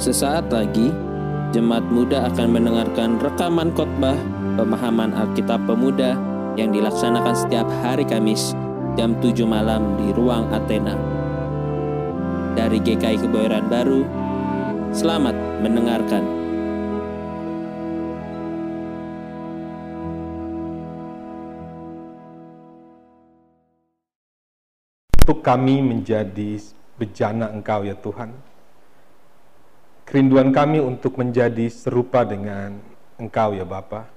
Sesaat lagi, jemaat muda akan mendengarkan rekaman khotbah pemahaman Alkitab Pemuda yang dilaksanakan setiap hari Kamis jam 7 malam di Ruang Athena. Dari GKI Kebayoran Baru, selamat mendengarkan. Untuk kami menjadi bejana Engkau ya Tuhan. Kerinduan kami untuk menjadi serupa dengan Engkau ya Bapa.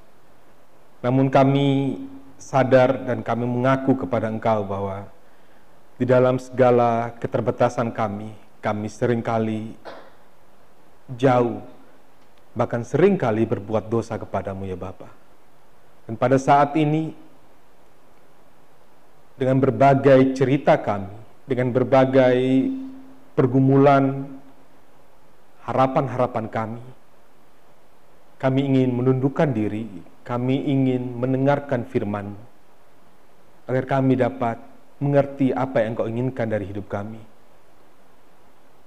Namun kami sadar dan kami mengaku kepada Engkau bahwa di dalam segala keterbatasan kami, kami sering kali jauh, bahkan sering kali berbuat dosa kepadamu ya Bapa. Dan pada saat ini, dengan berbagai cerita kami, dengan berbagai pergumulan, harapan-harapan kami, kami ingin menundukkan diri, kami ingin mendengarkan firman agar kami dapat mengerti apa yang Kau inginkan dari hidup kami.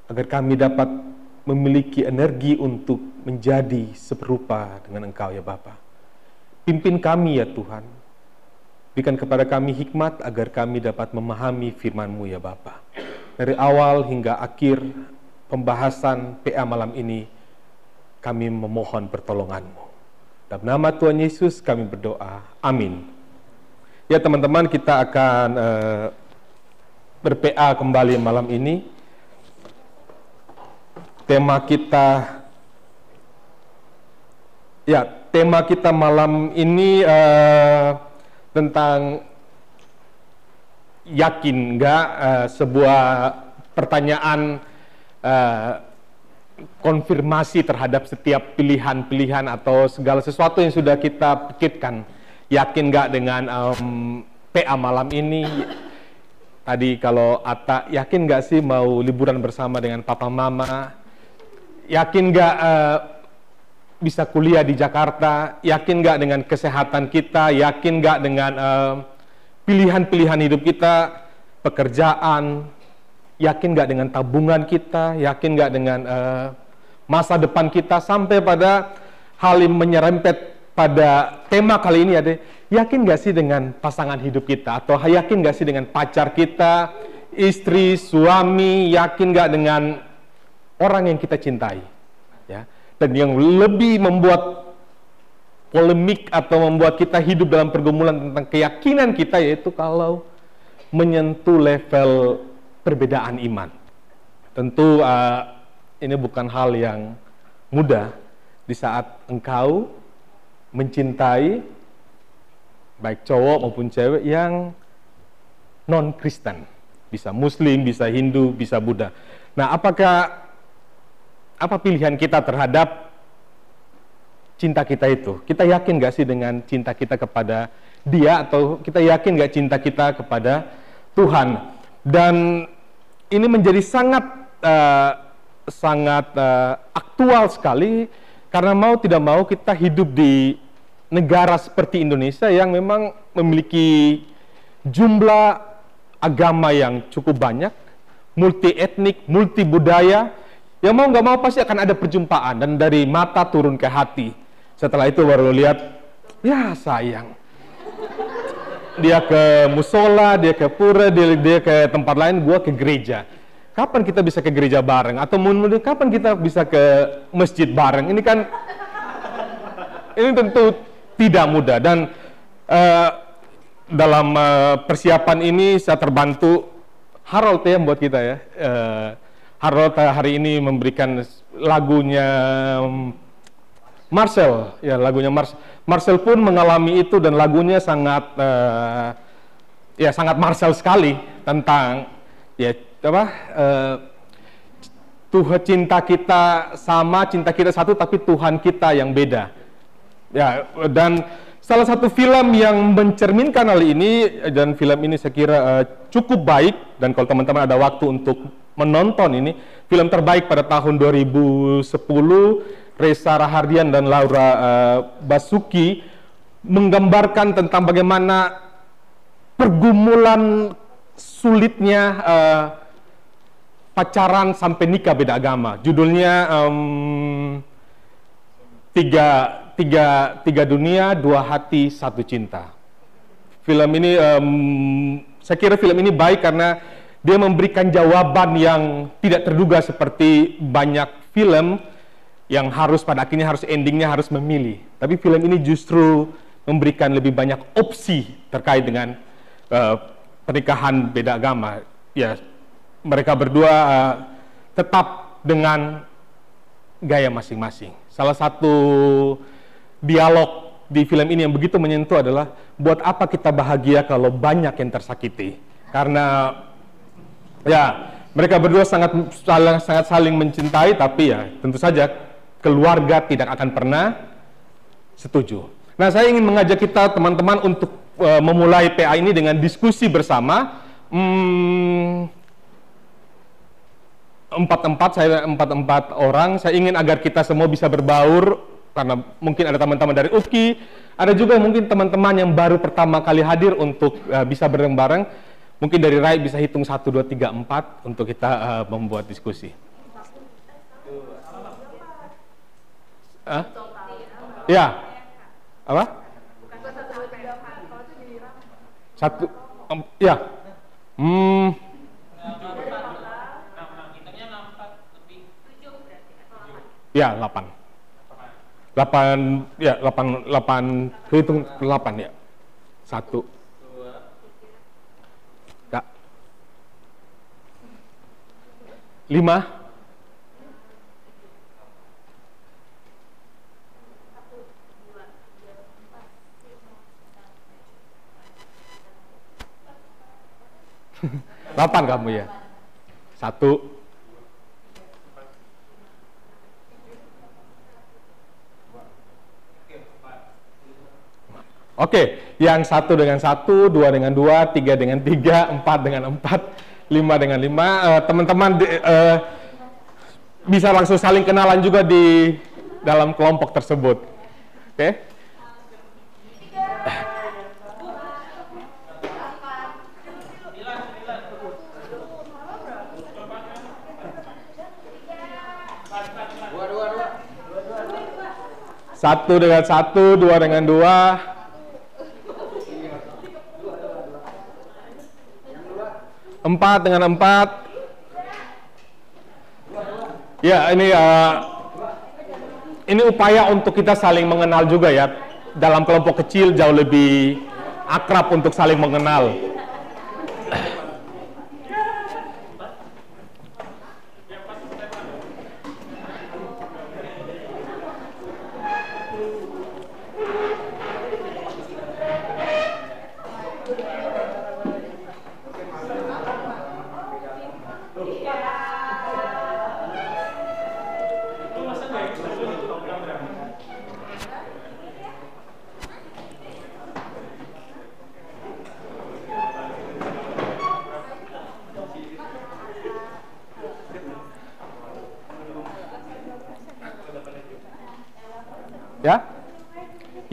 Agar kami dapat memiliki energi untuk menjadi serupa dengan Engkau ya Bapa. Pimpin kami ya Tuhan. Berikan kepada kami hikmat agar kami dapat memahami firman-Mu ya Bapa. Dari awal hingga akhir pembahasan PA malam ini, kami memohon pertolongan-Mu. Dalam nama Tuhan Yesus kami berdoa. Amin. Ya teman-teman kita akan uh, ber-PA kembali malam ini. Tema kita Ya, tema kita malam ini uh, tentang yakin nggak uh, sebuah pertanyaan uh, konfirmasi terhadap setiap pilihan-pilihan atau segala sesuatu yang sudah kita pikirkan. Yakin nggak dengan um, PA malam ini? Tadi kalau Ata, yakin nggak sih mau liburan bersama dengan papa mama? Yakin nggak uh, bisa kuliah di Jakarta? Yakin nggak dengan kesehatan kita? Yakin nggak dengan pilihan-pilihan uh, hidup kita? Pekerjaan, yakin nggak dengan tabungan kita, yakin nggak dengan uh, masa depan kita, sampai pada hal yang menyerempet pada tema kali ini ada, yakin nggak sih dengan pasangan hidup kita, atau yakin nggak sih dengan pacar kita, istri, suami, yakin nggak dengan orang yang kita cintai, ya, dan yang lebih membuat polemik atau membuat kita hidup dalam pergumulan tentang keyakinan kita yaitu kalau menyentuh level perbedaan iman. Tentu uh, ini bukan hal yang mudah di saat engkau mencintai baik cowok maupun cewek yang non Kristen, bisa Muslim, bisa Hindu, bisa Buddha. Nah, apakah apa pilihan kita terhadap cinta kita itu? Kita yakin gak sih dengan cinta kita kepada Dia atau kita yakin gak cinta kita kepada Tuhan? Dan ini menjadi sangat uh, sangat uh, aktual sekali karena mau tidak mau kita hidup di negara seperti Indonesia yang memang memiliki jumlah agama yang cukup banyak, multi etnik, multi budaya, yang mau nggak mau pasti akan ada perjumpaan dan dari mata turun ke hati. Setelah itu baru lihat, ya sayang, dia ke musola, dia ke pura, dia, dia ke tempat lain, gua ke gereja. Kapan kita bisa ke gereja bareng? Atau mungkin kapan kita bisa ke masjid bareng? Ini kan ini tentu tidak mudah dan uh, dalam uh, persiapan ini saya terbantu Harold ya buat kita ya. Uh, Harold hari ini memberikan lagunya Marcel ya lagunya Marcel Marcel pun mengalami itu dan lagunya sangat uh, ya sangat Marcel sekali tentang ya apa uh, Tuhan cinta kita sama cinta kita satu tapi Tuhan kita yang beda. Ya dan salah satu film yang mencerminkan hal ini dan film ini saya kira uh, cukup baik dan kalau teman-teman ada waktu untuk menonton ini film terbaik pada tahun 2010 Reza Rahardian dan Laura uh, Basuki menggambarkan tentang bagaimana pergumulan sulitnya uh, pacaran sampai nikah beda agama. Judulnya um, tiga, tiga, tiga dunia, dua hati, satu cinta. Film ini, um, saya kira film ini baik karena dia memberikan jawaban yang tidak terduga seperti banyak film yang harus pada akhirnya harus endingnya harus memilih. Tapi film ini justru memberikan lebih banyak opsi terkait dengan uh, pernikahan beda agama. Ya, mereka berdua uh, tetap dengan gaya masing-masing. Salah satu dialog di film ini yang begitu menyentuh adalah buat apa kita bahagia kalau banyak yang tersakiti? Karena ya mereka berdua sangat sangat saling mencintai tapi ya tentu saja keluarga tidak akan pernah setuju. Nah, saya ingin mengajak kita teman-teman untuk uh, memulai PA ini dengan diskusi bersama. Hmm, empat-empat saya empat-empat orang. Saya ingin agar kita semua bisa berbaur karena mungkin ada teman-teman dari UKI, ada juga mungkin teman-teman yang baru pertama kali hadir untuk uh, bisa bareng-bareng. Mungkin dari Rai bisa hitung 1, 2, 3, 4 untuk kita uh, membuat diskusi. Hah? Ya. Apa? Satu. Um, ya. Hmm. Ya, 8. 8 ya 8 8 hitung 8 ya. Satu. Ya. Lima. Delapan kamu ya? Satu. Oke, yang satu dengan satu, dua dengan dua, tiga dengan tiga, empat dengan empat, lima dengan lima. Uh, Teman-teman uh, bisa langsung saling kenalan juga di dalam kelompok tersebut. Oke? Okay? Satu dengan satu, dua dengan dua. Empat dengan empat. Ya, ini uh, ini upaya untuk kita saling mengenal juga ya. Dalam kelompok kecil jauh lebih akrab untuk saling mengenal.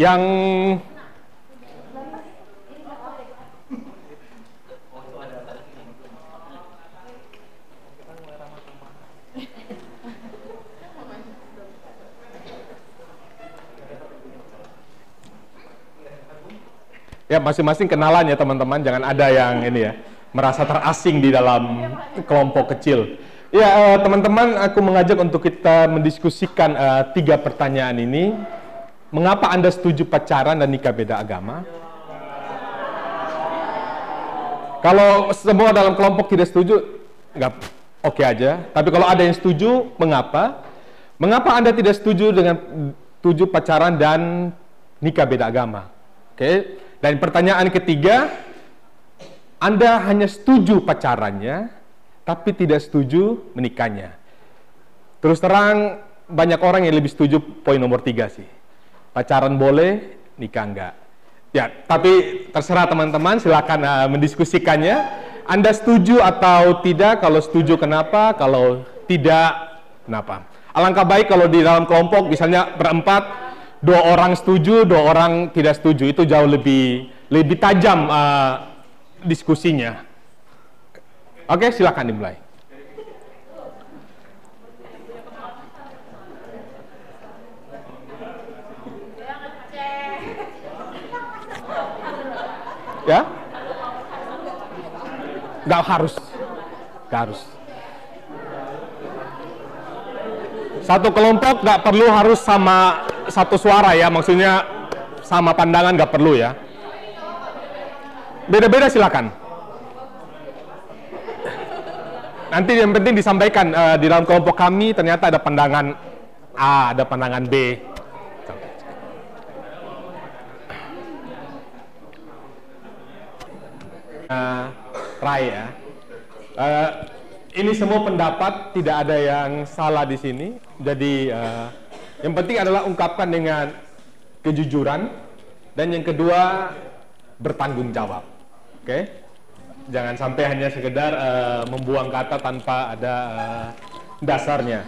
Yang ya masing-masing kenalan ya teman-teman. Jangan ada yang ini ya merasa terasing di dalam kelompok kecil. Ya teman-teman aku mengajak untuk kita mendiskusikan uh, tiga pertanyaan ini Mengapa Anda setuju pacaran dan nikah beda agama? Kalau semua dalam kelompok tidak setuju, nggak oke okay aja. Tapi kalau ada yang setuju, mengapa? Mengapa Anda tidak setuju dengan tujuh pacaran dan nikah beda agama? Oke. Okay? Dan pertanyaan ketiga, Anda hanya setuju pacarannya, tapi tidak setuju menikahnya. Terus terang, banyak orang yang lebih setuju poin nomor tiga sih pacaran boleh, nikah enggak. Ya, tapi terserah teman-teman, silakan uh, mendiskusikannya. Anda setuju atau tidak? Kalau setuju kenapa? Kalau tidak kenapa? Alangkah baik kalau di dalam kelompok misalnya berempat, dua orang setuju, dua orang tidak setuju. Itu jauh lebih lebih tajam uh, diskusinya. Oke, silakan dimulai. ya? Nggak harus. Nggak harus. Satu kelompok nggak perlu harus sama satu suara ya maksudnya sama pandangan nggak perlu ya. Beda-beda silakan. Nanti yang penting disampaikan uh, di dalam kelompok kami ternyata ada pandangan A ada pandangan B. Rai ya. Uh, ini semua pendapat tidak ada yang salah di sini. Jadi uh, yang penting adalah ungkapkan dengan kejujuran dan yang kedua bertanggung jawab. Oke? Okay? Jangan sampai hanya sekedar uh, membuang kata tanpa ada uh, dasarnya.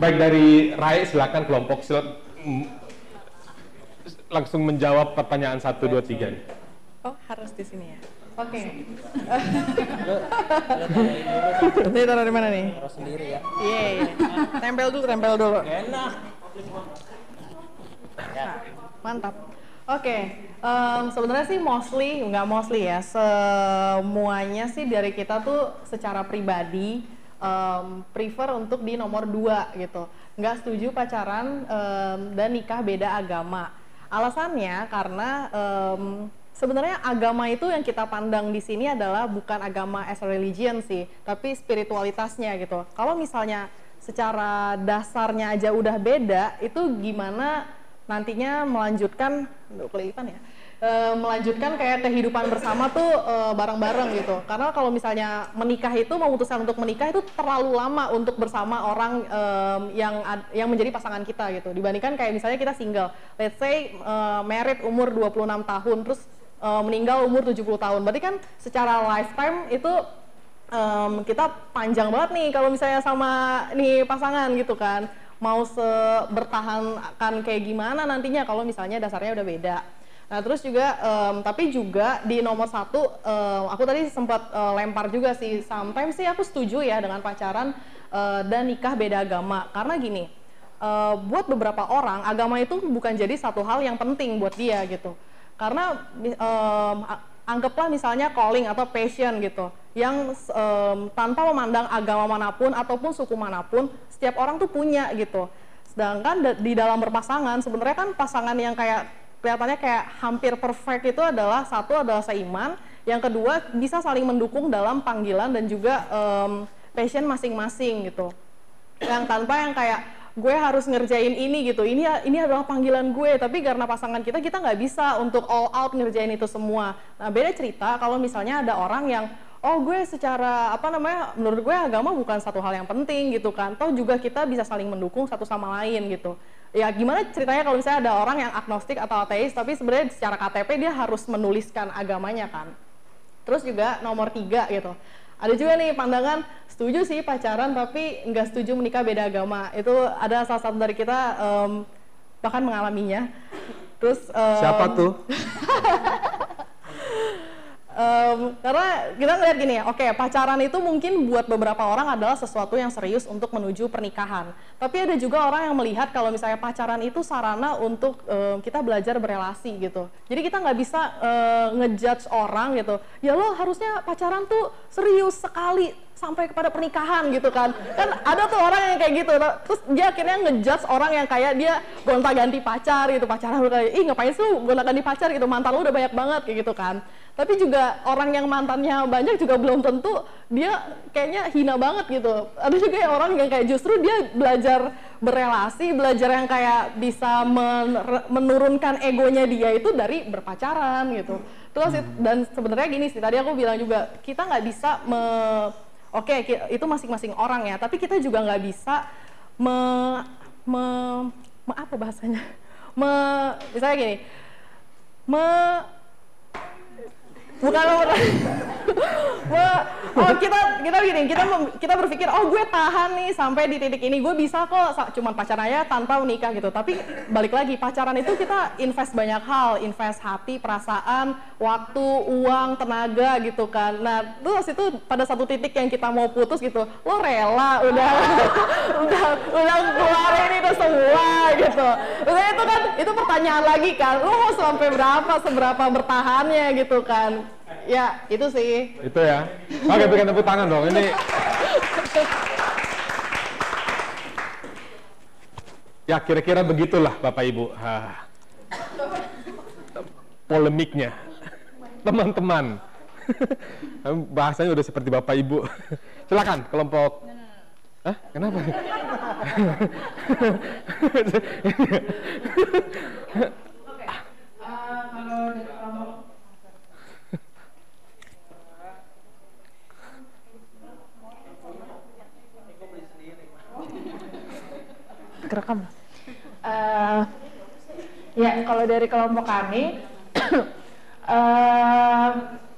Baik dari Rai silakan kelompok sil langsung menjawab pertanyaan satu dua tiga. Oh harus di sini ya. Oke. Okay. Ini taruh di mana nih? Taruh sendiri ya. Iya, yeah, yeah. Tempel dulu, tempel dulu. Enak. Nah, mantap. Oke, okay. um, sebenarnya sih mostly, nggak mostly ya, semuanya sih dari kita tuh secara pribadi um, prefer untuk di nomor dua gitu. Nggak setuju pacaran um, dan nikah beda agama. Alasannya karena um, sebenarnya agama itu yang kita pandang di sini adalah bukan agama as a religion sih, tapi spiritualitasnya gitu. Kalau misalnya secara dasarnya aja udah beda, itu gimana nantinya melanjutkan kelipan ya? E, melanjutkan kayak kehidupan bersama tuh bareng bareng-bareng gitu. Karena kalau misalnya menikah itu memutuskan untuk menikah itu terlalu lama untuk bersama orang e, yang yang menjadi pasangan kita gitu. Dibandingkan kayak misalnya kita single let's say e, married umur 26 tahun terus e, meninggal umur 70 tahun. Berarti kan secara lifetime itu um, kita panjang banget nih kalau misalnya sama nih pasangan gitu kan. Mau bertahan akan kayak gimana nantinya kalau misalnya dasarnya udah beda. Nah terus juga um, tapi juga di nomor satu um, aku tadi sempat uh, lempar juga sih. Sometimes sih aku setuju ya dengan pacaran uh, dan nikah beda agama. Karena gini uh, buat beberapa orang agama itu bukan jadi satu hal yang penting buat dia gitu karena um, anggaplah misalnya calling atau passion gitu yang um, tanpa memandang agama mana pun ataupun suku mana pun setiap orang tuh punya gitu. Sedangkan di dalam berpasangan sebenarnya kan pasangan yang kayak kelihatannya kayak hampir perfect itu adalah satu adalah seiman yang kedua bisa saling mendukung dalam panggilan dan juga um, passion masing-masing gitu. Yang tanpa yang kayak gue harus ngerjain ini gitu. Ini ini adalah panggilan gue. Tapi karena pasangan kita kita nggak bisa untuk all out ngerjain itu semua. Nah beda cerita kalau misalnya ada orang yang oh gue secara apa namanya menurut gue agama bukan satu hal yang penting gitu kan. Toh juga kita bisa saling mendukung satu sama lain gitu. Ya gimana ceritanya kalau misalnya ada orang yang agnostik atau ateis tapi sebenarnya secara KTP dia harus menuliskan agamanya kan. Terus juga nomor tiga gitu ada juga nih pandangan setuju sih pacaran tapi nggak setuju menikah beda agama. Itu ada salah satu dari kita um, bahkan mengalaminya. Terus um, siapa tuh? um, karena kita ngeliat gini ya, oke okay, pacaran itu mungkin buat beberapa orang adalah sesuatu yang serius untuk menuju pernikahan. Tapi ada juga orang yang melihat kalau misalnya pacaran itu sarana untuk um, kita belajar berelasi gitu. Jadi kita nggak bisa uh, ngejudge orang gitu. Ya lo harusnya pacaran tuh serius sekali sampai kepada pernikahan gitu kan. Kan ada tuh orang yang kayak gitu. Terus dia akhirnya ngejudge orang yang kayak dia gonta ganti pacar gitu pacaran udah kayak ih ngapain sih lu gonta ganti pacar gitu? Mantan lu udah banyak banget kayak gitu kan. Tapi juga orang yang mantannya banyak juga belum tentu dia kayaknya hina banget gitu. Ada juga yang orang yang kayak justru dia belajar berelasi belajar yang kayak bisa men menurunkan egonya dia itu dari berpacaran gitu. Terus dan sebenarnya gini sih tadi aku bilang juga kita nggak bisa me oke okay, itu masing-masing orang ya. Tapi kita juga nggak bisa me, me, me apa bahasanya? Me misalnya gini me bukan nomor oh kita kita gini kita kita berpikir oh gue tahan nih sampai di titik ini. Gue bisa kok cuman pacaran aja tanpa menikah gitu. Tapi balik lagi pacaran itu kita invest banyak hal. Invest hati perasaan waktu uang tenaga gitu kan. Nah terus itu pada satu titik yang kita mau putus gitu lo rela udah udah udah keluarin itu semua gitu. Udah itu kan itu pertanyaan lagi kan lo mau sampai berapa seberapa bertahannya gitu kan ya itu sih itu ya Oke, berikan tepuk tangan dong. Ini Ya, kira-kira begitulah Bapak Ibu. Ha. Polemiknya. Teman-teman. Bahasanya udah seperti Bapak Ibu. Silakan kelompok Hah? Kenapa? Kerekam uh, ya kalau dari kelompok kami uh,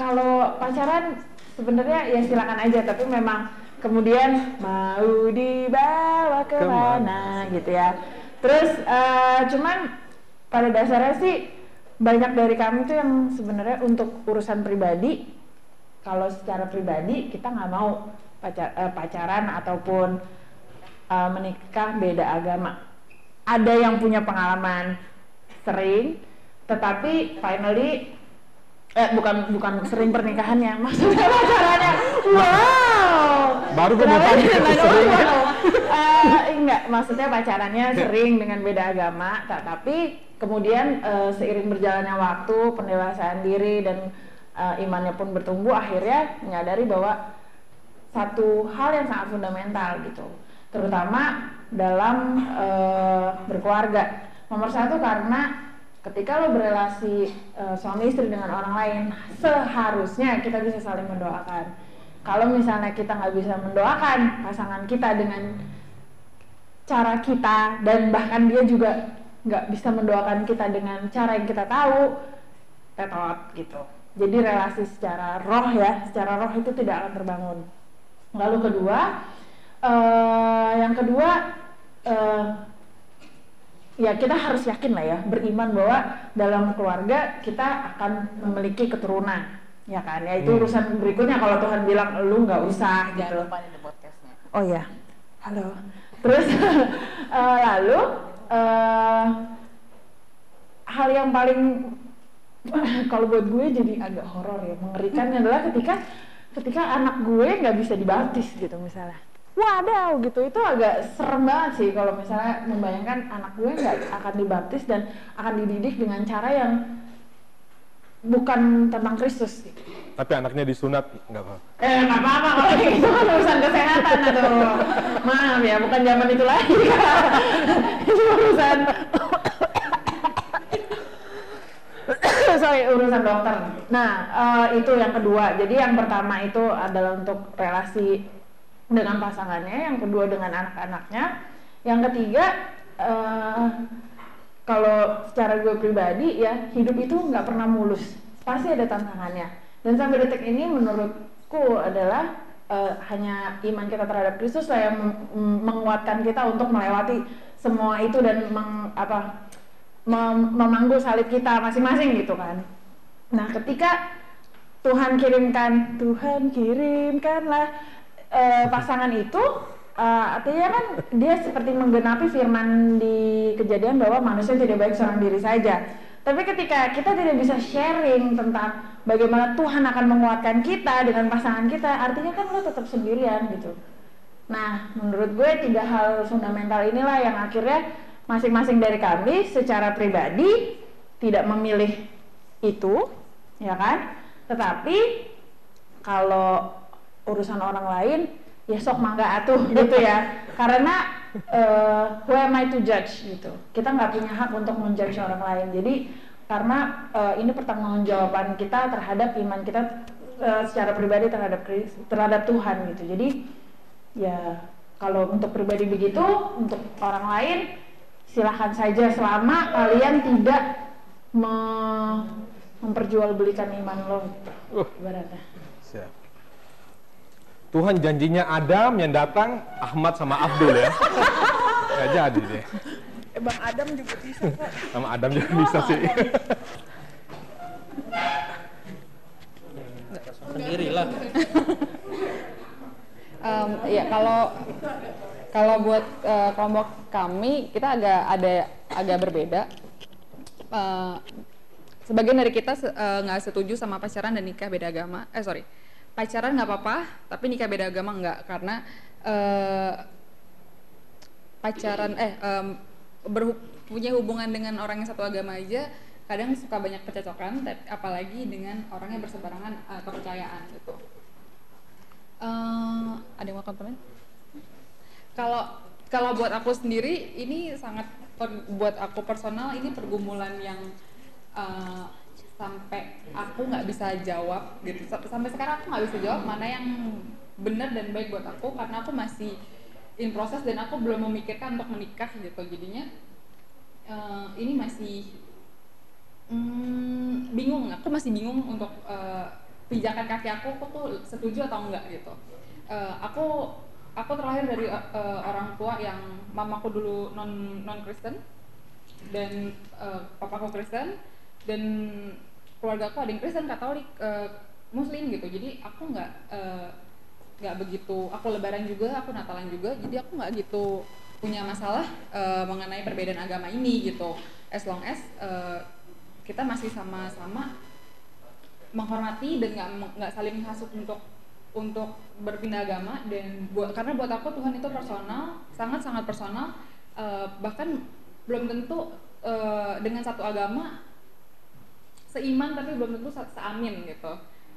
kalau pacaran sebenarnya ya silakan aja tapi memang kemudian mau dibawa ke mana gitu ya. Terus uh, cuman pada dasarnya sih banyak dari kami tuh yang sebenarnya untuk urusan pribadi kalau secara pribadi kita nggak mau pacar, uh, pacaran ataupun uh, menikah beda agama. Ada yang punya pengalaman sering, tetapi finally eh bukan bukan sering pernikahannya, maksudnya pacarannya. Wow. Baru tanya sering. uh, enggak, maksudnya pacarannya sering dengan beda agama, tapi kemudian uh, seiring berjalannya waktu, pendewasaan diri dan uh, imannya pun bertumbuh, akhirnya menyadari bahwa satu hal yang sangat fundamental gitu terutama dalam uh, berkeluarga. Nomor satu karena ketika lo berrelasi uh, suami istri dengan orang lain, seharusnya kita bisa saling mendoakan. Kalau misalnya kita nggak bisa mendoakan pasangan kita dengan cara kita dan bahkan dia juga nggak bisa mendoakan kita dengan cara yang kita tahu, tetot gitu. Jadi relasi secara roh ya, secara roh itu tidak akan terbangun. Lalu kedua, uh, yang kedua uh, ya kita harus yakin lah ya beriman bahwa dalam keluarga kita akan memiliki keturunan ya kan? Ya itu hmm. urusan berikutnya kalau Tuhan bilang lu nggak usah gitu. oh ya halo. Terus uh, lalu uh, hal yang paling kalau buat gue jadi agak horor ya mengerikan adalah ketika ketika anak gue nggak bisa dibaptis gitu misalnya wadaw gitu itu agak serem banget sih kalau misalnya membayangkan anak gue nggak akan dibaptis dan akan dididik dengan cara yang bukan tentang Kristus gitu. Tapi anaknya disunat nggak apa? Eh nggak apa-apa kalau itu kan urusan kesehatan atau maaf ya bukan zaman itu lagi itu urusan sorry urusan dokter. Nah uh, itu yang kedua. Jadi yang pertama itu adalah untuk relasi dengan pasangannya, yang kedua dengan anak-anaknya, yang ketiga uh, kalau secara gue pribadi ya hidup itu nggak pernah mulus, pasti ada tantangannya. Dan sampai detik ini menurutku adalah uh, hanya iman kita terhadap Kristus lah yang menguatkan kita untuk melewati semua itu dan meng, apa mem memanggul salib kita masing-masing gitu kan. Nah ketika Tuhan kirimkan, Tuhan kirimkanlah uh, pasangan itu uh, artinya kan dia seperti menggenapi firman di kejadian bahwa manusia tidak baik seorang diri saja. Tapi ketika kita tidak bisa sharing tentang bagaimana Tuhan akan menguatkan kita dengan pasangan kita, artinya kan lo tetap sendirian gitu. Nah, menurut gue tiga hal fundamental inilah yang akhirnya masing-masing dari kami secara pribadi tidak memilih itu, ya kan? Tetapi kalau urusan orang lain ya sok mangga atuh gitu ya. Karena uh, who am I to judge gitu. Kita nggak punya hak untuk menjudge orang lain. Jadi karena uh, ini pertanggungjawaban kita terhadap iman kita uh, secara pribadi terhadap terhadap Tuhan gitu. Jadi ya kalau untuk pribadi begitu untuk orang lain silahkan saja selama kalian tidak me memperjualbelikan iman lo uh. ibaratnya Tuhan janjinya Adam yang datang Ahmad sama Abdul ya. Gak jadi deh. Eh Bang Adam juga bisa kok. Sama Adam juga bisa sih. Sendiri lah. um, ya kalau kalau buat uh, kelompok kami kita agak ada agak berbeda. Uh, sebagian dari kita eh, nggak uh, setuju sama pacaran dan nikah beda agama eh sorry pacaran nggak apa-apa tapi nikah beda agama nggak karena uh, pacaran eh um, punya hubungan dengan orang yang satu agama aja kadang suka banyak percocokan apalagi dengan orang yang bersebarangan uh, kepercayaan gitu. Uh, ada yang mau komen kalau kalau buat aku sendiri ini sangat per, buat aku personal ini pergumulan yang uh, sampai aku nggak bisa jawab gitu. Sampai sekarang aku nggak bisa jawab mana yang benar dan baik buat aku karena aku masih in proses dan aku belum memikirkan untuk menikah gitu. Jadinya uh, ini masih um, bingung. Aku masih bingung untuk uh, pijakan kaki aku aku tuh setuju atau enggak gitu. Uh, aku aku terlahir dari uh, orang tua yang mamaku dulu non non Kristen dan uh, papaku Kristen dan keluarga aku ada yang Kristen Katolik uh, Muslim gitu. Jadi aku nggak nggak uh, begitu aku Lebaran juga aku Natalan juga jadi aku nggak gitu punya masalah uh, mengenai perbedaan agama ini gitu. As long as uh, kita masih sama-sama menghormati dan nggak nggak saling hasut untuk untuk berpindah agama dan buat karena buat aku Tuhan itu personal sangat sangat personal uh, bahkan belum tentu uh, dengan satu agama seiman tapi belum tentu seamin gitu.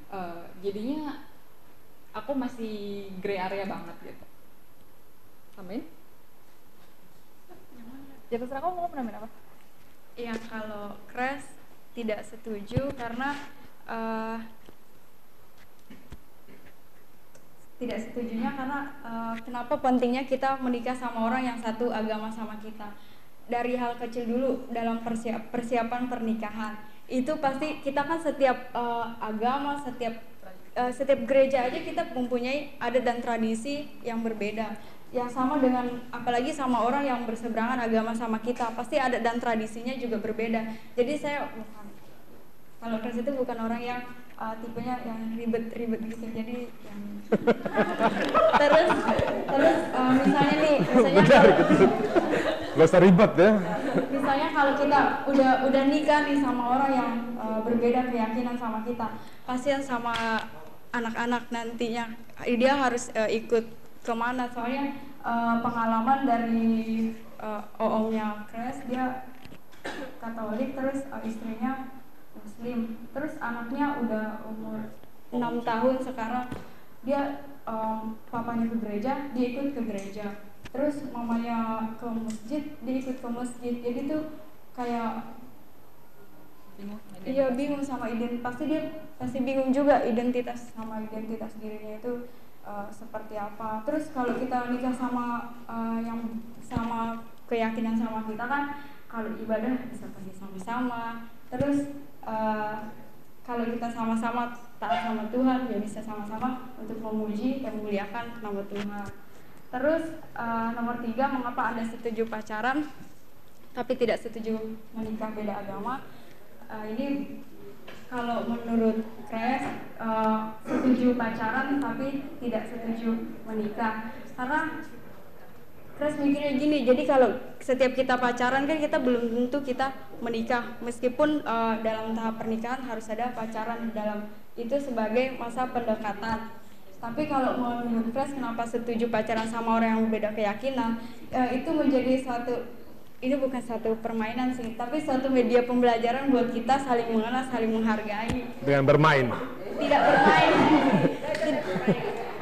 Uh, jadinya aku masih gray area banget gitu. Amin. Ya terserah kamu mau nambahin apa? Iya kalau crash tidak setuju karena uh, tidak setujunya karena uh, kenapa pentingnya kita menikah sama orang yang satu agama sama kita? Dari hal kecil dulu dalam persiap, persiapan pernikahan itu pasti kita kan setiap uh, agama setiap uh, setiap gereja aja kita mempunyai adat dan tradisi yang berbeda. Yang sama dengan apalagi sama orang yang berseberangan agama sama kita pasti adat dan tradisinya juga berbeda. Jadi saya bukan kalau Chris itu bukan orang yang uh, tipenya yang ribet-ribet gitu. Jadi yang terus terus uh, misalnya nih misalnya kalau. Gak usah ribet ya. Misalnya kalau kita udah udah nikah nih sama orang yang uh, berbeda keyakinan sama kita kasihan sama anak-anak nantinya. Dia harus uh, ikut ke mana? Soalnya uh, pengalaman dari uh, oomnya Kres dia Katolik terus uh, istrinya muslim. Terus anaknya udah umur enam tahun sekarang. Dia um, papanya ke gereja dia ikut ke gereja terus mamanya ke masjid dia ikut ke masjid. Jadi tuh kayak bingung iya bingung sama identitas pasti dia pasti bingung juga identitas sama identitas dirinya itu uh, seperti apa. Terus kalau kita nikah sama uh, yang sama keyakinan sama kita kan kalau ibadah bisa pergi sama-sama. Terus uh, kalau kita sama-sama taat sama Tuhan ya bisa sama-sama untuk memuji dan memuliakan nama Tuhan terus uh, nomor tiga mengapa anda setuju pacaran tapi tidak setuju menikah beda agama? Uh, ini kalau menurut Kres uh, setuju pacaran tapi tidak setuju menikah. Karena Terus mikirnya gini, jadi kalau setiap kita pacaran kan kita belum tentu kita menikah, meskipun uh, dalam tahap pernikahan harus ada pacaran dalam itu sebagai masa pendekatan. Tapi kalau menurut Fresh kenapa setuju pacaran sama orang yang berbeda keyakinan, uh, itu menjadi suatu ini bukan satu permainan sih, tapi suatu media pembelajaran buat kita saling mengenal, saling menghargai. Dengan bermain. Tidak bermain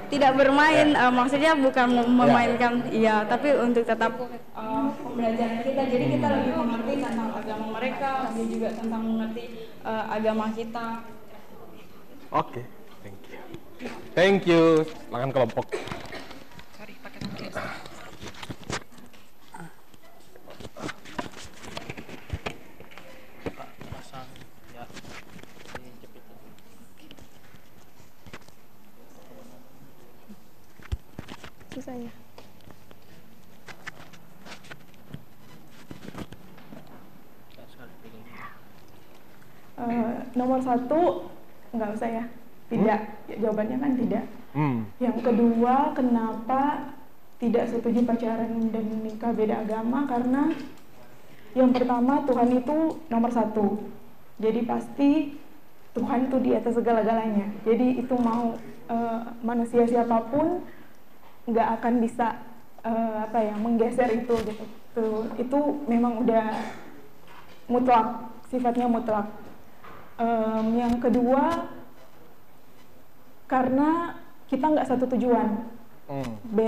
tidak bermain uh, maksudnya bukan memainkan iya tapi untuk tetap uh, pembelajaran kita jadi kita lebih mengerti tentang agama mereka lebih juga tentang mengerti uh, agama kita oke okay. Thank you. Thank you silakan kelompok saya. Uh, nomor satu nggak usah ya, tidak. Hmm? Ya, jawabannya kan tidak. Hmm. Yang kedua, kenapa tidak setuju pacaran dan nikah beda agama? Karena yang pertama Tuhan itu nomor satu. Jadi pasti Tuhan itu di atas segala-galanya. Jadi itu mau uh, manusia siapa pun nggak akan bisa uh, apa ya menggeser itu gitu. Tuh, itu memang udah mutlak, sifatnya mutlak. Um, yang kedua karena kita nggak satu tujuan. Hmm. B,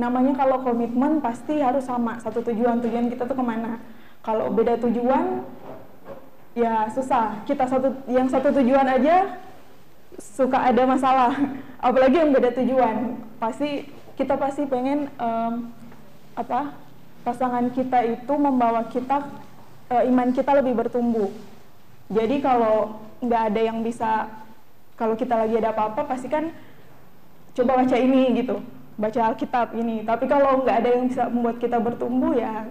namanya kalau komitmen pasti harus sama satu tujuan tujuan kita tuh ke mana. Kalau beda tujuan ya susah. Kita satu yang satu tujuan aja suka ada masalah, apalagi yang beda tujuan. Pasti kita pasti pengen um, apa pasangan kita itu membawa kita uh, iman kita lebih bertumbuh. Jadi kalau nggak ada yang bisa kalau kita lagi ada apa-apa pasti kan coba baca ini gitu, baca Alkitab ini. Tapi kalau nggak ada yang bisa membuat kita bertumbuh ya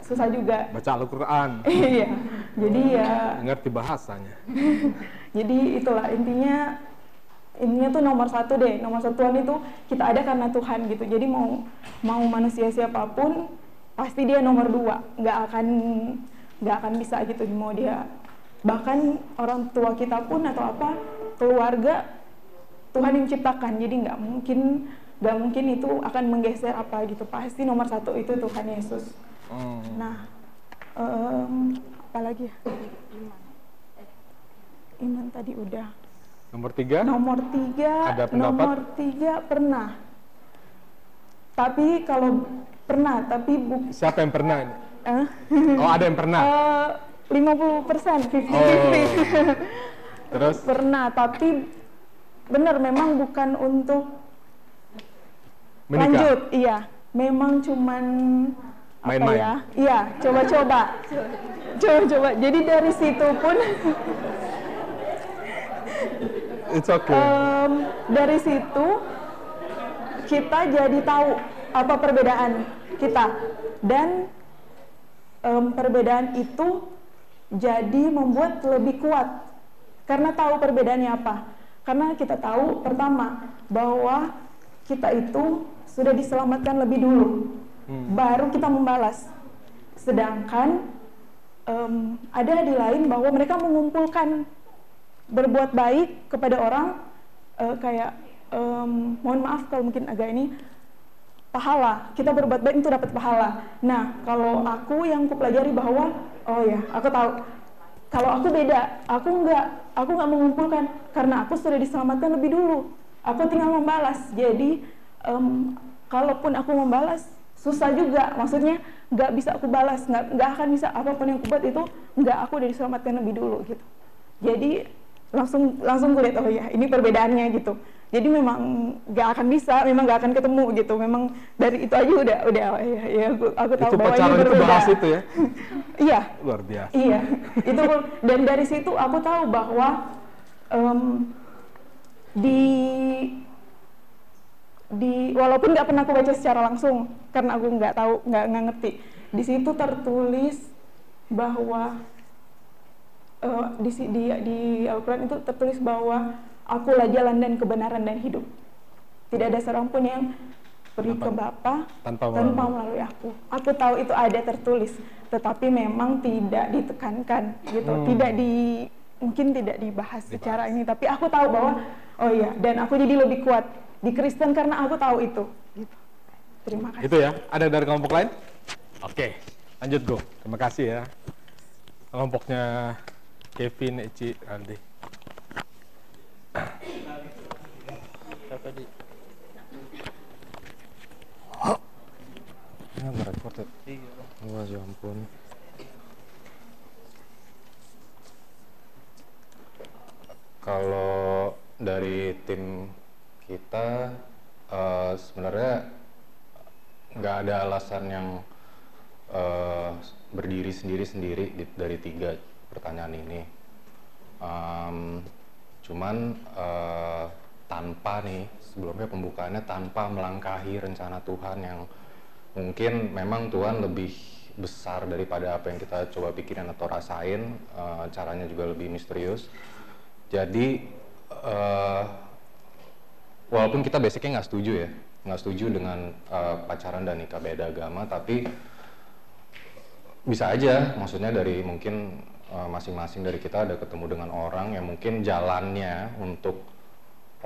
susah juga. Baca Al-Quran. iya. Jadi ya. Ngerti bahasanya. Jadi itulah intinya intinya tuh nomor satu deh nomor satuan itu kita ada karena Tuhan gitu jadi mau mau manusia siapa pun pasti dia nomor dua nggak akan nggak akan bisa gitu mau dia bahkan orang tua kita pun atau apa keluarga Tuhan yang ciptakan jadi nggak mungkin nggak mungkin itu akan menggeser apa gitu pasti nomor satu itu Tuhan Yesus Hmm. Nah, um, apa lagi ya? Iman. Iman tadi udah. Nomor tiga? Nomor tiga. Ada pendapat? Nomor tiga pernah. Tapi kalau pernah, tapi bu. Siapa yang pernah ini? Oh ada yang pernah? Lima puluh persen, fifty fifty. Terus? Pernah, tapi benar memang bukan untuk Menikah. lanjut, iya. Memang cuman main-main. ya? Iya, coba-coba. Coba-coba. Jadi dari situ pun It's okay. Um, dari situ kita jadi tahu apa perbedaan kita dan um, perbedaan itu jadi membuat lebih kuat karena tahu perbedaannya apa. Karena kita tahu pertama bahwa kita itu sudah diselamatkan lebih dulu hmm. baru kita membalas. Sedangkan um, ada di lain bahwa mereka mengumpulkan berbuat baik kepada orang uh, kayak um, mohon maaf kalau mungkin agak ini pahala kita berbuat baik itu dapat pahala. Nah kalau aku yang kupelajari bahwa oh ya aku tahu kalau aku beda aku nggak aku nggak mengumpulkan. Karena aku sudah diselamatkan lebih dulu. Aku tinggal membalas. Jadi um, kalaupun aku membalas susah juga. Maksudnya nggak bisa aku balas. Nggak nggak akan bisa apa pun yang aku buat itu nggak aku udah diselamatkan lebih dulu gitu. Jadi langsung langsung kulihat oh ya ini perbedaannya gitu jadi memang nggak akan bisa memang nggak akan ketemu gitu. Memang dari itu aja udah udah ya, ya aku, aku tahu itu bahwa ini berbeda itu bahas itu ya? Iya. Luar biasa. Iya. Itu dan dari situ aku tahu bahwa um, di di walaupun nggak pernah aku baca secara langsung karena aku nggak tahu nggak ngerti. Di situ tertulis bahwa uh, di di di Al-Quran itu tertulis bahwa akulah jalan dan kebenaran dan hidup tidak ada seorang pun yang pergi ke Bapa tanpa, tanpa melalui aku aku tahu itu ada tertulis tetapi memang tidak ditekankan gitu hmm. tidak di mungkin tidak dibahas, dibahas secara ini tapi aku tahu bahwa oh iya dan aku jadi lebih kuat di Kristen karena aku tahu itu. Gitu. Terima kasih. Itu ya. Ada dari kelompok lain? Oke, lanjut Go. Terima kasih ya. Kelompoknya Kevin, Eci, Aldi. Ya? Iya. Wah, ya ampun. Kalau dari tim kita uh, sebenarnya nggak ada alasan yang uh, berdiri sendiri-sendiri dari tiga pertanyaan ini. Cuman uh, tanpa nih sebelumnya pembukaannya tanpa melangkahi rencana Tuhan yang mungkin memang Tuhan lebih besar daripada apa yang kita coba pikirin atau rasain uh, caranya juga lebih misterius. Jadi uh, walaupun kita basicnya nggak setuju ya nggak setuju dengan uh, pacaran dan nikah beda agama tapi bisa aja maksudnya dari mungkin masing-masing dari kita ada ketemu dengan orang yang mungkin jalannya untuk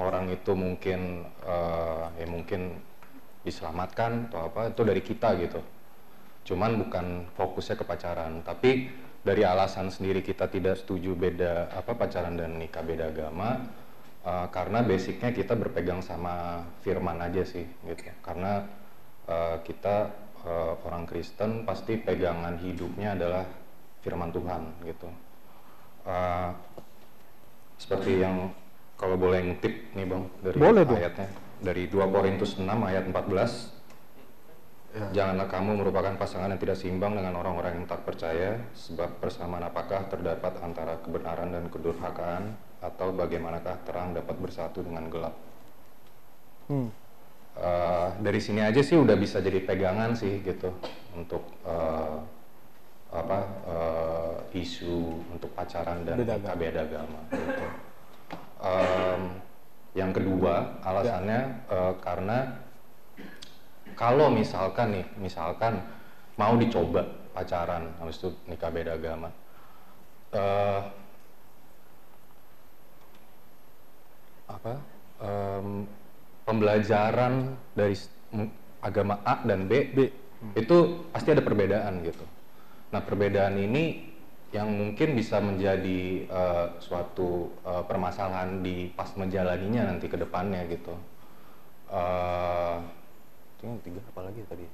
orang itu mungkin eh, ya mungkin diselamatkan atau apa itu dari kita gitu. Cuman bukan fokusnya ke pacaran. Tapi dari alasan sendiri kita tidak setuju beda apa pacaran dan nikah beda agama eh, karena basicnya kita berpegang sama firman aja sih gitu. Karena eh, kita eh, orang Kristen pasti pegangan hidupnya adalah firman Tuhan gitu. Eh, seperti yang kalau boleh ngutip nih bang dari Boleh ayatnya. Dari 2 Korintus 6 ayat 14 Janganlah kamu merupakan pasangan yang tidak seimbang dengan orang-orang yang tak percaya, sebab persamaan apakah terdapat antara kebenaran dan kedurhakaan, atau bagaimanakah terang dapat bersatu dengan gelap. Hmm. Eh, dari sini aja sih udah bisa jadi pegangan sih gitu untuk eh, apa eh, isu untuk pacaran dan Beda nikah beda agama. Gitu. Em, yang kedua alasannya eh, karena kalau misalkan nih, misalkan mau dicoba pacaran, habis itu nikah beda agama, eh, apa em, pembelajaran dari agama A dan B, itu pasti ada perbedaan gitu. Nah perbedaan ini yang mungkin bisa menjadi eh, suatu eh, permasalahan di pas menjalaninya nanti ke depannya gitu. Itu yang tiga apa lagi tadi?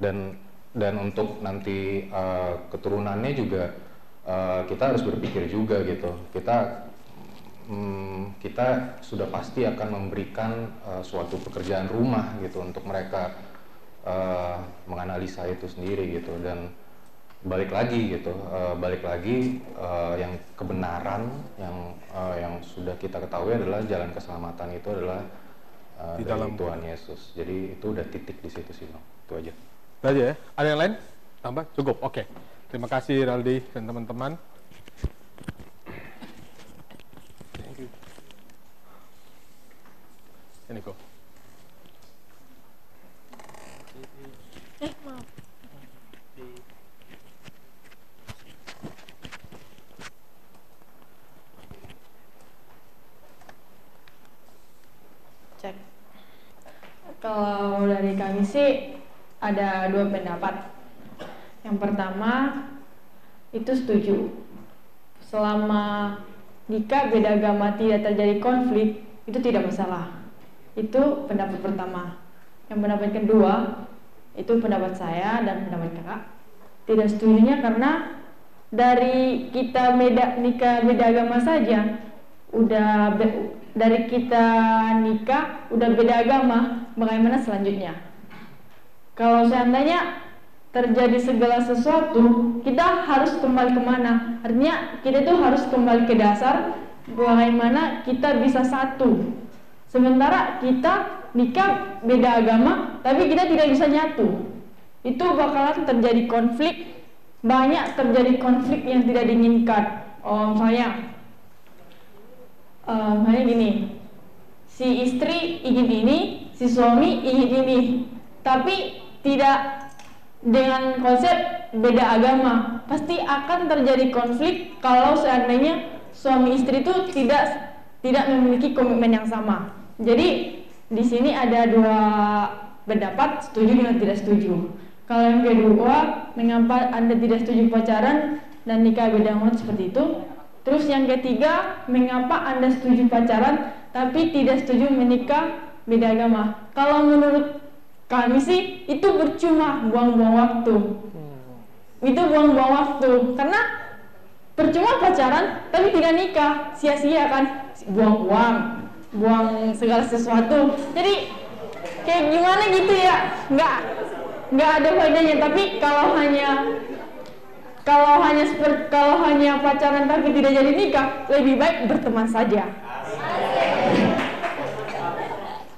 Dan dan untuk nanti eh, keturunannya juga eh, kita harus berpikir juga gitu. Kita hmm, kita sudah pasti akan memberikan eh, suatu pekerjaan rumah gitu untuk mereka eh, menganalisa itu sendiri gitu dan balik lagi gitu eh, balik lagi eh, yang kebenaran yang eh, yang sudah kita ketahui adalah jalan keselamatan itu adalah eh, Di dari dalam Tuhan Yesus jadi itu udah titik di situ sih bang itu aja Itu aja ya. Ada yang lain? Tambah? Cukup. Oke. Terima kasih Raldi dan teman-teman. Ini kok. Eh, maaf. Cek. Dari kami sih ada dua pendapat. Yang pertama itu setuju. Selama nikah beda agama tidak terjadi konflik itu tidak masalah. Itu pendapat pertama. Yang pendapat kedua itu pendapat saya dan pendapat kakak tidak setujunya karena dari kita beda nikah beda agama saja udah be- dari kita nikah udah beda agama bagaimana selanjutnya? Kalau seandainya terjadi segala sesuatu kita harus kembali ke mana? Artinya kita itu harus kembali ke dasar bagaimana kita bisa satu. Sementara kita nikah beda agama tapi kita tidak bisa nyatu. Itu bakalan terjadi konflik banyak terjadi konflik yang tidak diinginkan. Oh misalnya eh, misalnya gini si istri ingin ini si suami ingin ini. Tapi tidak dengan konsep beda agama. Pasti akan terjadi konflik kalau seandainya suami istri itu tidak tidak memiliki komitmen yang sama. Jadi di sini ada dua pendapat setuju dengan tidak setuju. Kalau yang kedua mengapa anda tidak setuju pacaran dan nikah beda agama seperti itu? Terus yang ketiga mengapa anda setuju pacaran tapi tidak setuju menikah beda agama. Kalau menurut kami sih itu percuma buang-buang waktu. Itu buang-buang waktu. Karena percuma pacaran tapi tidak nikah. Sia-sia kan. Buang uang buang segala sesuatu. Jadi kayak gimana gitu ya? Nggak nggak ada faedahnya. Tapi kalau hanya kalau hanya seperti kalau hanya pacaran tapi tidak jadi nikah lebih baik berteman saja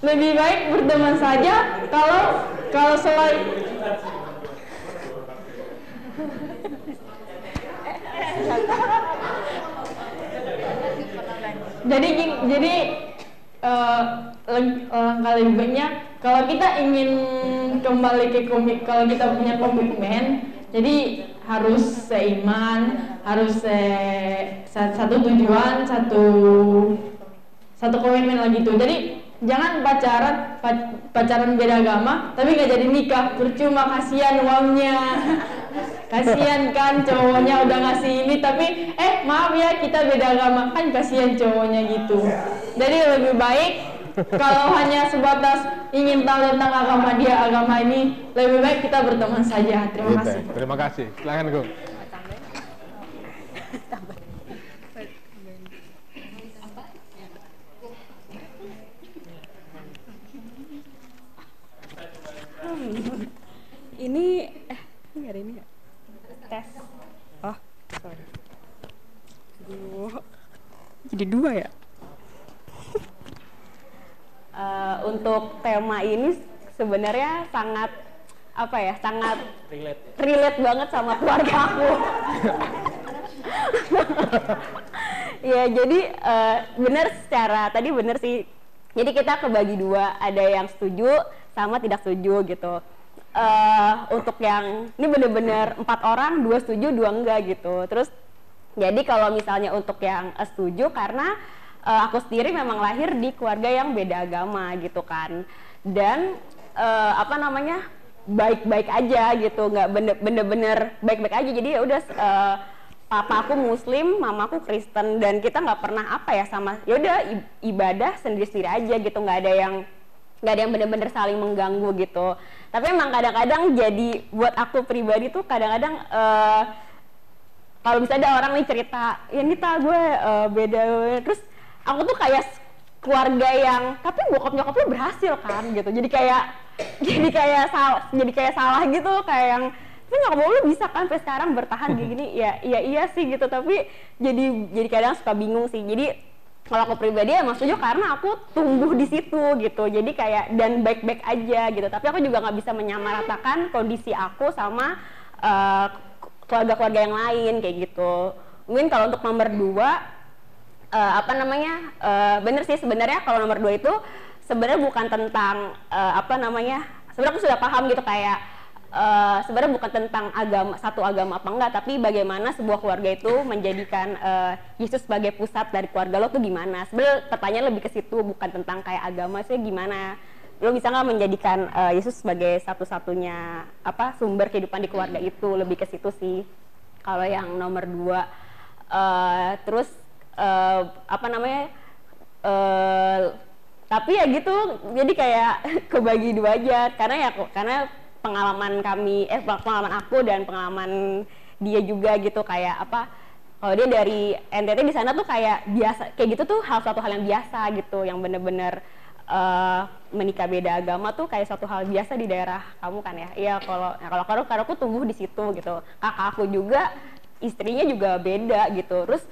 lebih baik berteman saja kalau kalau selain jadi jadi leg- langkah lebih baiknya kalau kita ingin kembali ke komik kalau kita punya komitmen jadi harus seiman harus se- sa- satu tujuan satu satu komitmen lagi tuh. Jadi jangan pacaran pa- pacaran beda agama tapi nggak jadi nikah. Percuma kasihan uangnya. Kasihan kan cowoknya udah ngasih ini tapi eh maaf ya kita beda agama. Kan kasihan cowoknya gitu. Jadi lebih baik kalau hanya sebatas ingin tahu tentang agama dia agama ini lebih baik kita berteman saja. Terima Gitu. kasih. Terima kasih. Silakan Gung. ini eh ini nggak ada ini ya tes oh sorry Aduh. jadi dua ya Eh, untuk tema ini sebenarnya sangat apa ya sangat Relate. relate banget sama keluarga aku. ya jadi eh, benar secara tadi benar sih. Jadi kita kebagi dua, ada yang setuju sama tidak setuju gitu. eh untuk yang ini bener-bener empat orang, dua setuju, dua enggak gitu. Terus jadi kalau misalnya untuk yang setuju karena eh, aku sendiri memang lahir di keluarga yang beda agama gitu kan. Dan eh, apa namanya? baik-baik aja gitu, nggak bener- bener-bener baik-baik aja. Jadi ya udah eh, papa aku muslim, mama aku Kristen dan kita nggak pernah apa ya sama ya udah ibadah sendiri-sendiri aja gitu, nggak ada yang nggak ada yang bener-bener saling mengganggu gitu. Tapi emang kadang-kadang jadi buat aku pribadi tuh kadang-kadang eh, kalau bisa ada orang nih cerita ya Nita gue eh, beda. Terus aku tuh kayak keluarga yang tapi bokap nyokap lu berhasil kan? Gitu. Jadi kayak jadi kayak salah jadi kayak salah gitu kayak yang tapi nyokap lu bisa kan sampai sekarang bertahan kayak gini? Ya iya iya sih gitu. Tapi jadi jadi kadang suka bingung sih. Jadi kalau aku pribadi emang setuju karena aku tumbuh di situ gitu. Jadi kayak dan baik-baik aja gitu. Tapi aku juga nggak bisa menyamaratakan kondisi aku sama eh, keluarga-keluarga yang lain kayak gitu. Mungkin kalau untuk nomor dua eh, apa namanya eh, bener sih sebenarnya kalau nomor dua itu sebenarnya bukan tentang eh, apa namanya sebenarnya aku sudah paham gitu kayak eh, sebenarnya bukan tentang agama satu agama apa enggak tapi bagaimana sebuah keluarga itu menjadikan eh, Yesus sebagai pusat dari keluarga lo tuh gimana? Sebenarnya pertanyaan lebih ke situ bukan tentang kayak agama sih gimana? Lo bisa nggak menjadikan eh, Yesus sebagai satu-satunya apa sumber kehidupan di keluarga itu? Lebih ke situ sih. Kalau yang nomor dua eh, terus eh, apa namanya eh, tapi ya gitu jadi kayak kebagi dua aja. Karena ya karena pengalaman kami eh pengalaman aku dan pengalaman dia juga gitu kayak apa kalau dia dari NTT di sana tuh kayak biasa kayak gitu tuh hal suatu hal yang biasa gitu yang bener-bener eh, menikah beda agama tuh kayak suatu hal biasa di daerah kamu kan ya? Iya kalau kalau kalau kalau aku tumbuh di situ gitu. Kakak aku juga istrinya juga beda gitu. Terus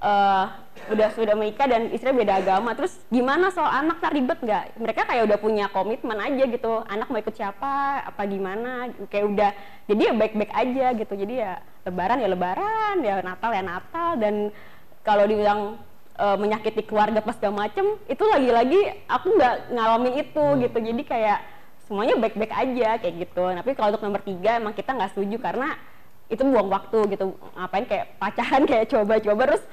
eh, udah sudah menikah dan istrinya beda agama. Terus gimana soal anak? Tak ribet nggak? Mereka kayak udah punya komitmen aja gitu. Anak mau ikut siapa? Apa gimana? Kayak udah jadi ya baik-baik aja gitu. Jadi ya lebaran ya lebaran ya natal ya natal. Dan kalau dibilang eh, menyakiti keluarga pas segala macem itu lagi-lagi aku nggak ngalamin itu gitu. Jadi kayak semuanya baik-baik aja kayak gitu. Tapi kalau untuk nomor tiga emang kita nggak setuju karena itu buang waktu gitu. Ngapain kayak pacaran kayak coba-coba. Terus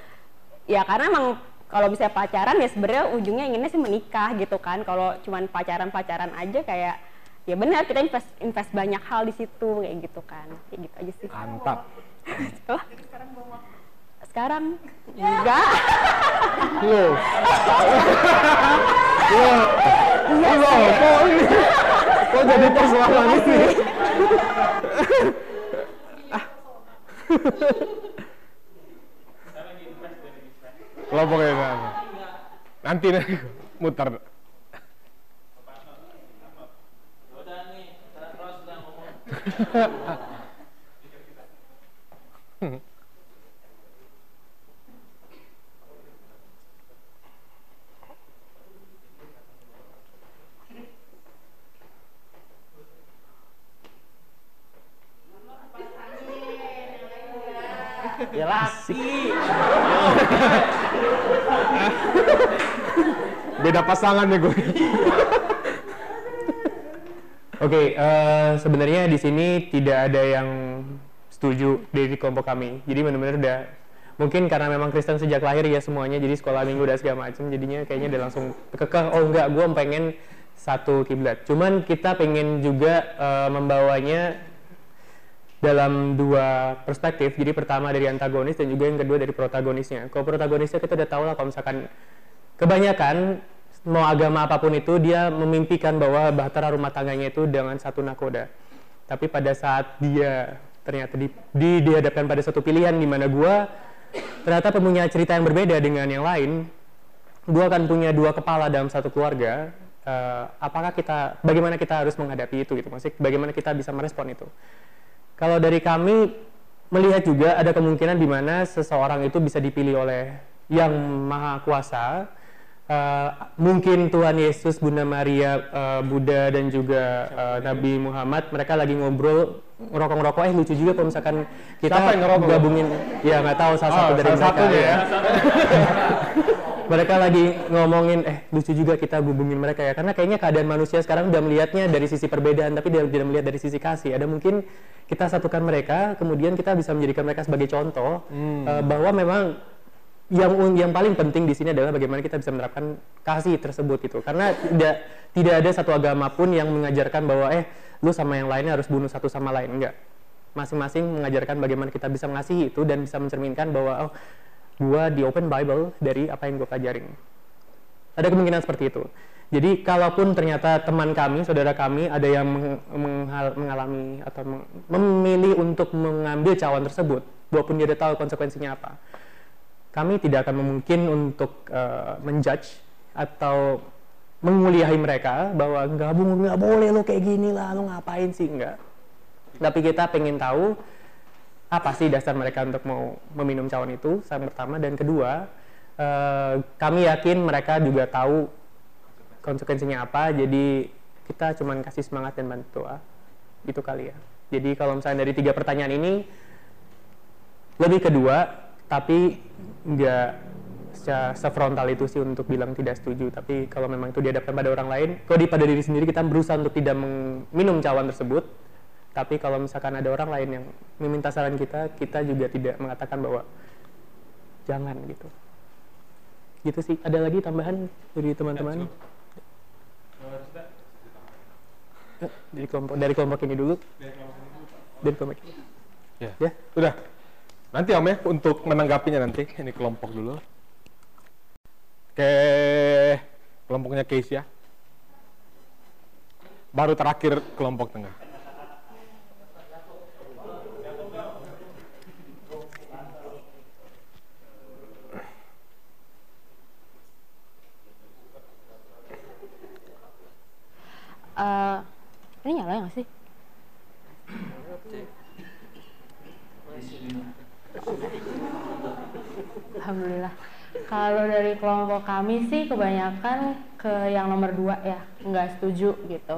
ya karena emang kalau misalnya pacaran ya sebenarnya ujungnya inginnya sih menikah gitu kan kalau cuman pacaran-pacaran aja kayak ya benar kita invest invest banyak hal di situ kayak gitu kan kayak gitu aja sih Mantap. Sekarang enggak Loh. Loh. Loh, kok? Kok jadi persoalan ini? Kelompoknya enggak. Nanti nanti muter. Ya laki. beda pasangan ya gue. Oke, eh, sebenarnya di sini tidak ada yang setuju dari kelompok kami. Jadi benar-benar udah mungkin karena memang Kristen sejak lahir ya semuanya, jadi sekolah minggu dan segala macam, jadinya kayaknya udah langsung kekeh. Oh enggak, gue pengen satu kiblat. Cuman kita pengen juga eh, membawanya dalam dua perspektif. Jadi pertama dari antagonis dan juga yang kedua dari protagonisnya. Kalau protagonisnya kita udah tahu lah kalau misalkan kebanyakan mau agama apa pun itu dia memimpikan bahwa bahtera rumah tangganya itu dengan satu nakoda. Tapi pada saat dia ternyata di, di dihadapkan pada satu pilihan di mana gua ternyata punya cerita yang berbeda dengan yang lain, gua akan punya dua kepala dalam satu keluarga. eh, apakah kita, bagaimana kita harus menghadapi itu gitu? Maksudnya bagaimana kita bisa merespon itu? Kalau dari kami melihat juga ada kemungkinan di mana seseorang itu bisa dipilih oleh yang maha kuasa. Eh, mungkin Tuhan Yesus, Bunda Maria, eh, Buddha dan juga eh, Nabi Muhammad mereka lagi ngobrol ngerokok-ngerokok eh lucu juga kalau misalkan kita Siapa yang ngerokok? gabungin ya nggak tahu salah satu Oh, dari salah mereka ya. mereka lagi ngomongin eh lucu juga kita hubungin mereka ya karena kayaknya keadaan manusia sekarang udah melihatnya dari sisi perbedaan tapi dia tidak melihat dari sisi kasih ada mungkin kita satukan mereka kemudian kita bisa menjadikan mereka sebagai contoh eh, bahwa memang yang yang paling penting di sini adalah bagaimana kita bisa menerapkan kasih tersebut gitu. Karena tidak tidak ada satu agama pun yang mengajarkan bahwa eh lu sama yang lainnya harus bunuh satu sama lain. Enggak. Masing-masing mengajarkan bagaimana kita bisa mengasihi itu dan bisa mencerminkan bahwa oh gua di open bible dari apa yang gua pelajarin. Ada kemungkinan seperti itu. Jadi kalaupun ternyata teman kami saudara kami ada yang mengalami atau memilih untuk mengambil cawan tersebut walaupun dia tahu konsekuensinya apa kami tidak akan mungkin untuk eh, menjudge atau menguliahi mereka bahwa nggak nggak boleh lo kayak gini lah lo ngapain sih? Enggak. Tapi kita pengen tahu apa sih dasar mereka untuk mau meminum cawan itu yang pertama. Dan kedua eh, kami yakin mereka juga tahu konsekuensinya apa. Jadi kita cuman kasih semangat dan bantu doa. Itu kali ya. Jadi kalau misalnya dari tiga pertanyaan ini lebih kedua tapi nggak secara sefrontal itu sih untuk bilang tidak setuju. Tapi kalau memang itu dihadapkan pada orang lain kalau di pada diri sendiri kita berusaha untuk tidak minum cawan tersebut. Tapi kalau misalkan ada orang lain yang meminta saran kita kita juga tidak mengatakan bahwa jangan gitu. Gitu sih. Ada lagi tambahan dari teman-teman? Eh, dari kelompok dari kelompok ini dulu. Dari kelompok ini. Ya. ya? Udah. Nanti Om ya untuk menanggapinya nanti. Ini kelompok dulu. Oke, kelompoknya Keisha. Baru terakhir kelompok tengah. Eh, ini nyala nggak sih? Alhamdulillah. Kalau dari kelompok kami sih kebanyakan ke yang nomor dua ya, nggak setuju gitu.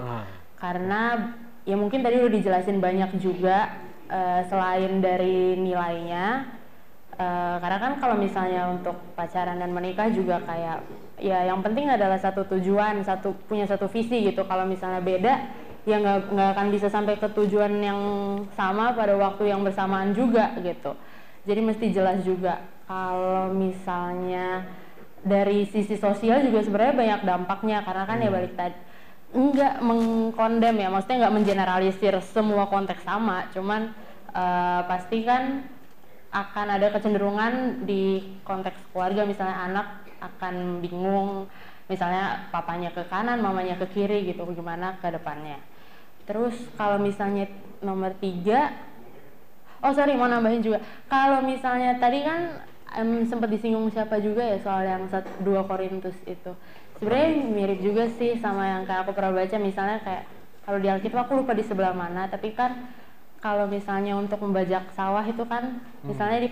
Karena ya mungkin tadi udah dijelasin banyak juga eh, selain dari nilainya. eh, karena kan kalau misalnya untuk pacaran dan menikah juga kayak ya yang penting adalah satu tujuan, satu punya satu visi gitu. Kalau misalnya beda ya nggak nggak akan bisa sampai ke tujuan yang sama pada waktu yang bersamaan juga gitu. Jadi mesti jelas juga kalau misalnya dari sisi sosial juga sebenarnya banyak dampaknya karena kan ya balik tadi nggak mengkondem ya maksudnya nggak mengeneralisir semua konteks sama cuman eh, pasti kan akan ada kecenderungan di konteks keluarga misalnya anak akan bingung misalnya papanya ke kanan mamanya ke kiri gitu gimana ke depannya. Terus kalau misalnya nomor tiga oh sorry mau nambahin juga kalau misalnya tadi kan em, sempat disinggung siapa juga ya soal yang sat- dua Korintus itu. Sebenarnya mirip juga sih sama yang kayak aku pernah baca misalnya kayak kalau di Alkitab aku lupa di sebelah mana tapi kan kalau misalnya untuk membajak sawah itu kan misalnya di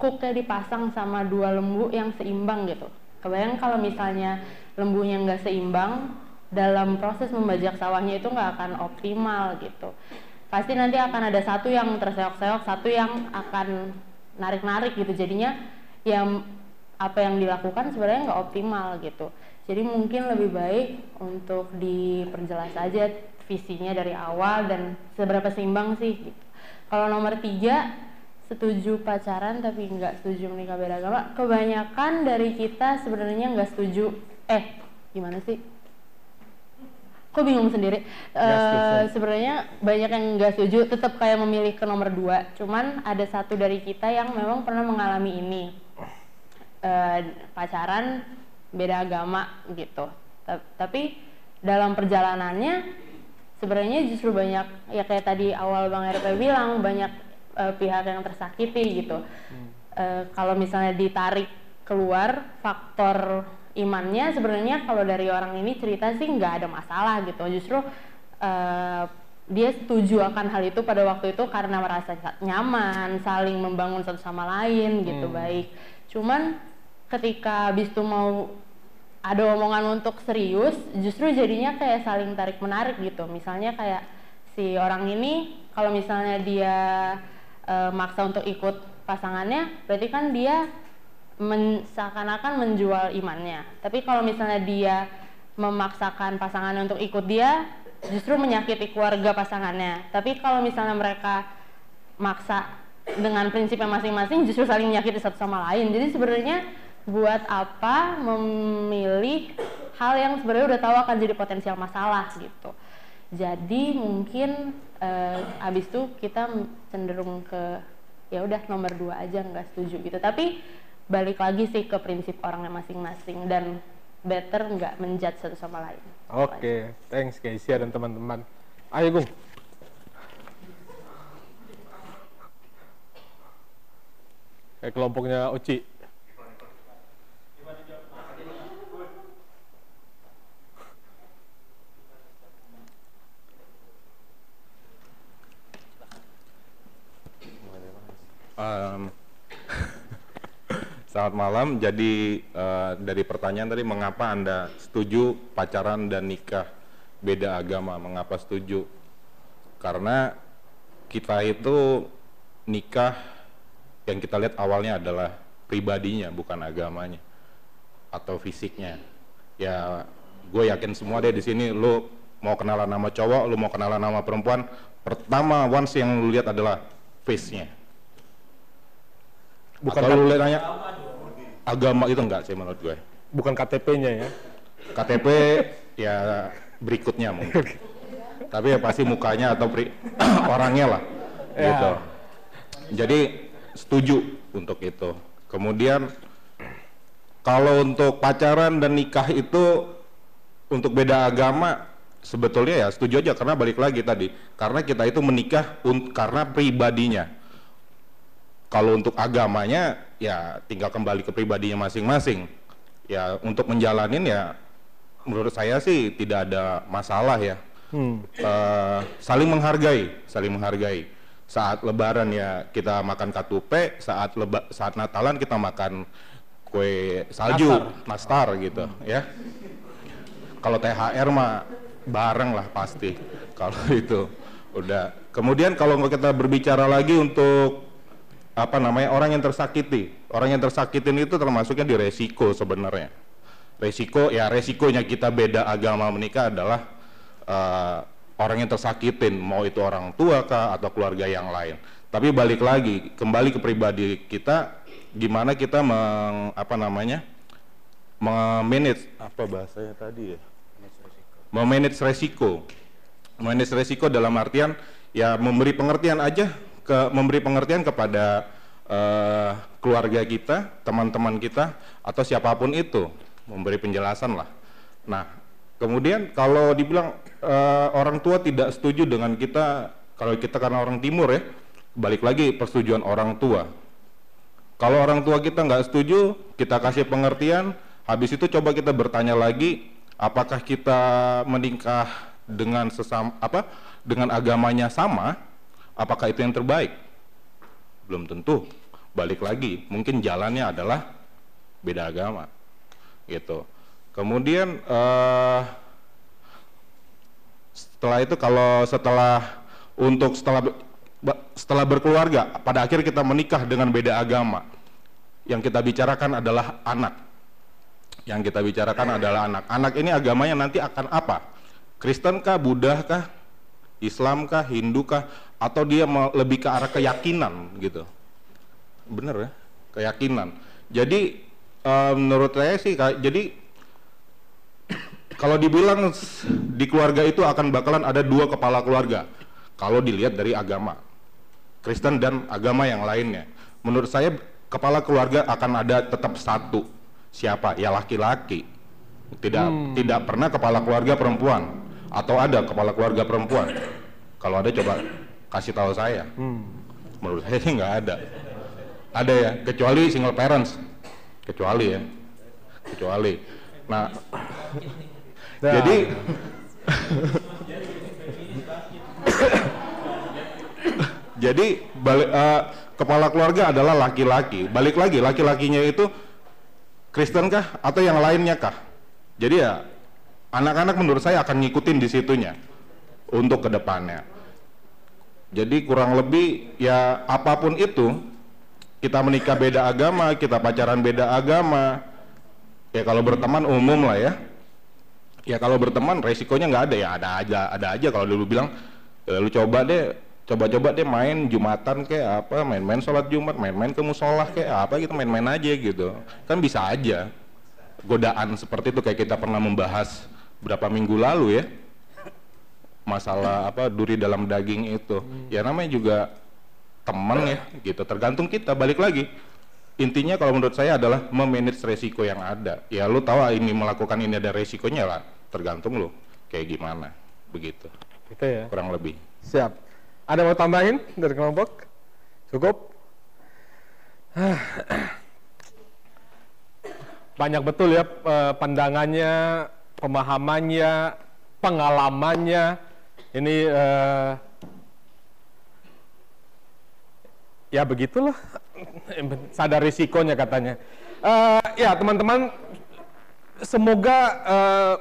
cooknya dipasang sama dua lembu yang seimbang gitu. Kebayang kalau misalnya lembunya nggak seimbang dalam proses membajak sawahnya itu nggak akan optimal gitu. Pasti nanti akan ada satu yang terseok-seok satu yang akan narik-narik gitu jadinya yang apa yang dilakukan sebenarnya nggak optimal gitu. Jadi mungkin lebih baik untuk diperjelas aja visinya dari awal dan seberapa seimbang sih. Gitu. Kalau nomor tiga setuju pacaran tapi nggak setuju menikah beda agama. Kebanyakan dari kita sebenarnya nggak setuju. Eh gimana sih? Kok bingung sendiri. Eh, sebenarnya banyak yang nggak setuju, tetap kayak memilih ke nomor dua. Cuman ada satu dari kita yang memang pernah mengalami ini eh, pacaran beda agama gitu. Ta- Tapi dalam perjalanannya sebenarnya justru banyak ya kayak tadi awal Bang RP bilang banyak eh, pihak yang tersakiti gitu. Eh, kalau misalnya ditarik keluar faktor imannya sebenarnya kalau dari orang ini cerita sih nggak ada masalah gitu. Justru eh, dia setuju akan hal itu pada waktu itu karena merasa nyaman, saling membangun satu sama lain gitu Hmm. baik. Cuman ketika habis itu mau ada omongan untuk serius, justru jadinya kayak saling tarik menarik gitu. Misalnya kayak si orang ini kalau misalnya dia eh, maksa untuk ikut pasangannya, berarti kan dia men, seakan-akan menjual imannya. Tapi kalau misalnya dia memaksakan pasangannya untuk ikut dia, justru menyakiti keluarga pasangannya. Tapi kalau misalnya mereka maksa dengan prinsipnya masing-masing, justru saling menyakiti satu sama lain. Jadi sebenarnya buat apa memilih hal yang sebenarnya udah tahu akan jadi potensial masalah gitu. Jadi mungkin eh, abis itu kita cenderung ke ya udah nomor dua aja nggak setuju gitu. Tapi balik lagi sih ke prinsip orangnya masing-masing dan better nggak menjudge satu sama lain. Oke, thanks Keisha dan teman-teman. Ayo Gung. Kayak kelompoknya Oci. Um, Selamat malam. Jadi eh, dari pertanyaan tadi mengapa Anda setuju pacaran dan nikah beda agama? Mengapa setuju? Karena kita itu nikah yang kita lihat awalnya adalah pribadinya bukan agamanya atau fisiknya. Ya, gue yakin semua deh di sini lu mau kenalan nama cowok, lu mau kenalan nama perempuan, pertama once yang lu lihat adalah face-nya. Bukan Atau lu lihat nanya agama itu enggak sih menurut gue. Bukan KTP-nya ya. KTP ya berikutnya mungkin. Tapi ya pasti mukanya atau pri- orangnya lah. Ya. Gitu. Jadi setuju untuk itu. Kemudian kalau untuk pacaran dan nikah itu untuk beda agama sebetulnya ya setuju aja karena balik lagi tadi karena kita itu menikah karena pribadinya kalau untuk agamanya ya tinggal kembali ke pribadinya masing-masing. Ya untuk menjalanin ya menurut saya sih tidak ada masalah ya. Hmm. Eh, saling menghargai saling menghargai. Saat lebaran ya kita makan katupe saat leba saat natalan kita makan kue salju nastar, gitu ya. Kalau THR mah bareng lah pasti kalau itu udah. Kemudian kalau kita berbicara lagi untuk apa namanya orang yang tersakiti. Orang yang tersakitin itu termasuknya di resiko sebenarnya. Resiko ya resikonya kita beda agama menikah adalah eh, orang yang tersakitin mau itu orang tua kah atau keluarga yang lain. Tapi balik lagi kembali ke pribadi kita gimana kita meng, apa namanya memanage apa bahasanya tadi ya? Memanage resiko. Memanage resiko dalam artian ya memberi pengertian aja ke memberi pengertian kepada eh, keluarga kita teman-teman kita atau siapa pun itu memberi penjelasan lah nah kemudian kalau dibilang eh, orang tua tidak setuju dengan kita kalau kita karena orang timur ya balik lagi persetujuan orang tua kalau orang tua kita nggak setuju, kita kasih pengertian. Habis itu coba kita bertanya lagi, apakah kita menikah dengan sesama apa dengan agamanya sama? Apakah itu yang terbaik? Belum tentu. Balik lagi, mungkin jalannya adalah beda agama, gitu. Kemudian eh, setelah itu kalau setelah untuk setelah setelah berkeluarga pada akhir kita menikah dengan beda agama yang kita bicarakan adalah anak. Yang kita bicarakan adalah anak. Anak ini agamanya nanti akan apa? Kristen kah, Buddha kah, Islam kah, Hindu kah, atau dia lebih ke arah keyakinan gitu? Bener ya, keyakinan. Jadi eh, menurut saya sih, jadi kalau dibilang di keluarga itu akan bakalan ada dua kepala keluarga. Kalau dilihat dari agama, Kristen dan agama yang lainnya. Menurut saya kepala keluarga akan ada tetap satu. Siapa? Ya laki-laki. Tidak Hmm. tidak pernah kepala keluarga perempuan atau ada kepala keluarga perempuan. Kalau ada coba kasih tahu saya. Hmm. Menurut saya sih nggak ada. Ada ya, kecuali single parents. Kecuali ya. Kecuali. Nah, Nah. jadi jadi balik eh, kepala keluarga adalah laki-laki. Balik lagi, laki-lakinya itu Kristen kah atau yang lainnya kah? Jadi ya anak-anak menurut saya akan ngikutin di situnya untuk ke depannya. Jadi kurang lebih ya apa pun itu kita menikah beda agama, kita pacaran beda agama, ya kalau berteman umum lah ya. Ya kalau berteman resikonya nggak ada. Ya ada aja ada aja. Kalau dulu bilang ya, lu coba deh coba-coba deh main jumatan kayak apa main-main sholat jumat main-main ke musola kayak apa gitu main-main aja gitu. Kan bisa aja. Godaan seperti itu kayak kita pernah membahas berapa minggu lalu ya masalah apa duri dalam daging itu ya namanya juga teman ya gitu tergantung kita balik lagi intinya kalau menurut saya adalah memanage resiko yang ada ya lu tahu ini melakukan ini ada resikonya lah tergantung lu kayak gimana begitu Gitu ya. kurang lebih Siap. Ada mau tambahin dari kelompok? Cukup? Banyak betul ya eh, pandangannya, pemahamannya, pengalamannya. Ini eh, ya begitulah. Sadar risikonya katanya. Eh, ya teman-teman, semoga eh,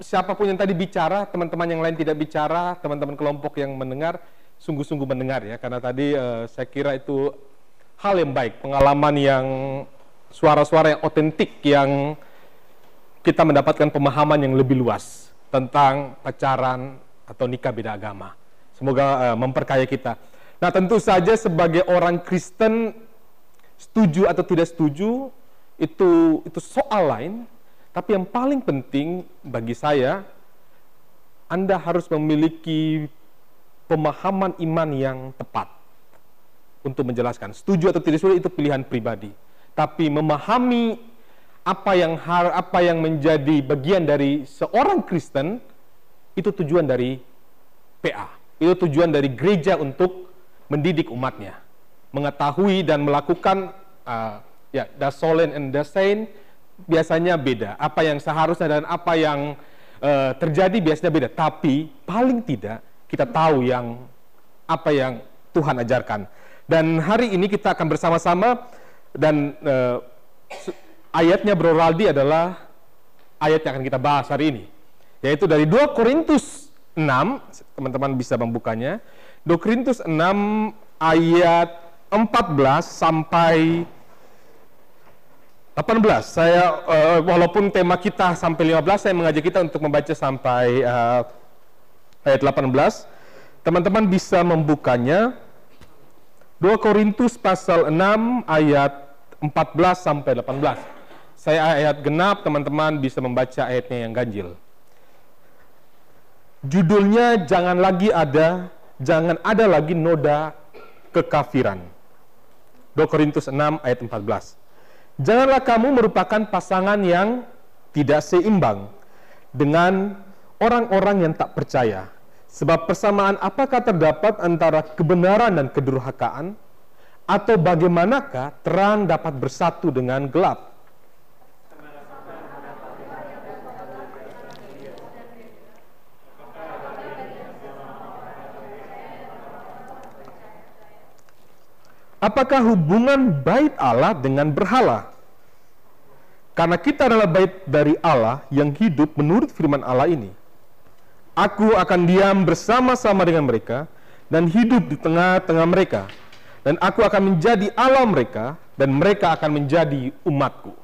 siapa pun yang tadi bicara, teman-teman yang lain tidak bicara, teman-teman kelompok yang mendengar, sungguh-sungguh mendengar ya, karena tadi eh, saya kira itu hal yang baik, pengalaman yang suara-suara yang otentik, yang kita mendapatkan pemahaman yang lebih luas tentang pacaran atau nikah beda agama. Semoga eh, memperkaya kita. Nah tentu saja sebagai orang Kristen, setuju atau tidak setuju, itu itu soal lain, tapi yang paling penting bagi saya, Anda harus memiliki pemahaman iman yang tepat untuk menjelaskan. Setuju atau tidak setuju itu pilihan pribadi. Tapi memahami apa yang har, apa yang menjadi bagian dari seorang Kristen itu tujuan dari PA. Itu tujuan dari gereja untuk mendidik umatnya, mengetahui dan melakukan uh, ya das solen and das sein biasanya beda. Apa yang seharusnya dan apa yang eh, terjadi biasanya beda. Tapi paling tidak kita tahu yang apa yang Tuhan ajarkan. Dan hari ini kita akan bersama-sama dan su- ayatnya Bro Raldi adalah ayat yang akan kita bahas hari ini. Yaitu dari 2 Korintus 6, teman-teman bisa membukanya. 2 Korintus 6 ayat 14 sampai 18. Saya eh, walaupun tema kita sampai 15, saya mengajak kita untuk membaca sampai eh, ayat 18. Teman-teman bisa membukanya 2 Korintus pasal 6 ayat 14 sampai 18. Saya ayat genap, teman-teman bisa membaca ayatnya yang ganjil. Judulnya jangan lagi ada, jangan ada lagi noda kekafiran. 2 Korintus 6 ayat 14. Janganlah kamu merupakan pasangan yang tidak seimbang dengan orang-orang yang tak percaya. Sebab persamaan apakah terdapat antara kebenaran dan kedurhakaan? Atau bagaimanakah terang dapat bersatu dengan gelap? Apakah hubungan bait Allah dengan berhala? Karena kita adalah bait dari Allah yang hidup menurut firman Allah ini. Aku akan diam bersama-sama dengan mereka dan hidup di tengah-tengah mereka. Dan aku akan menjadi Allah mereka dan mereka akan menjadi umatku.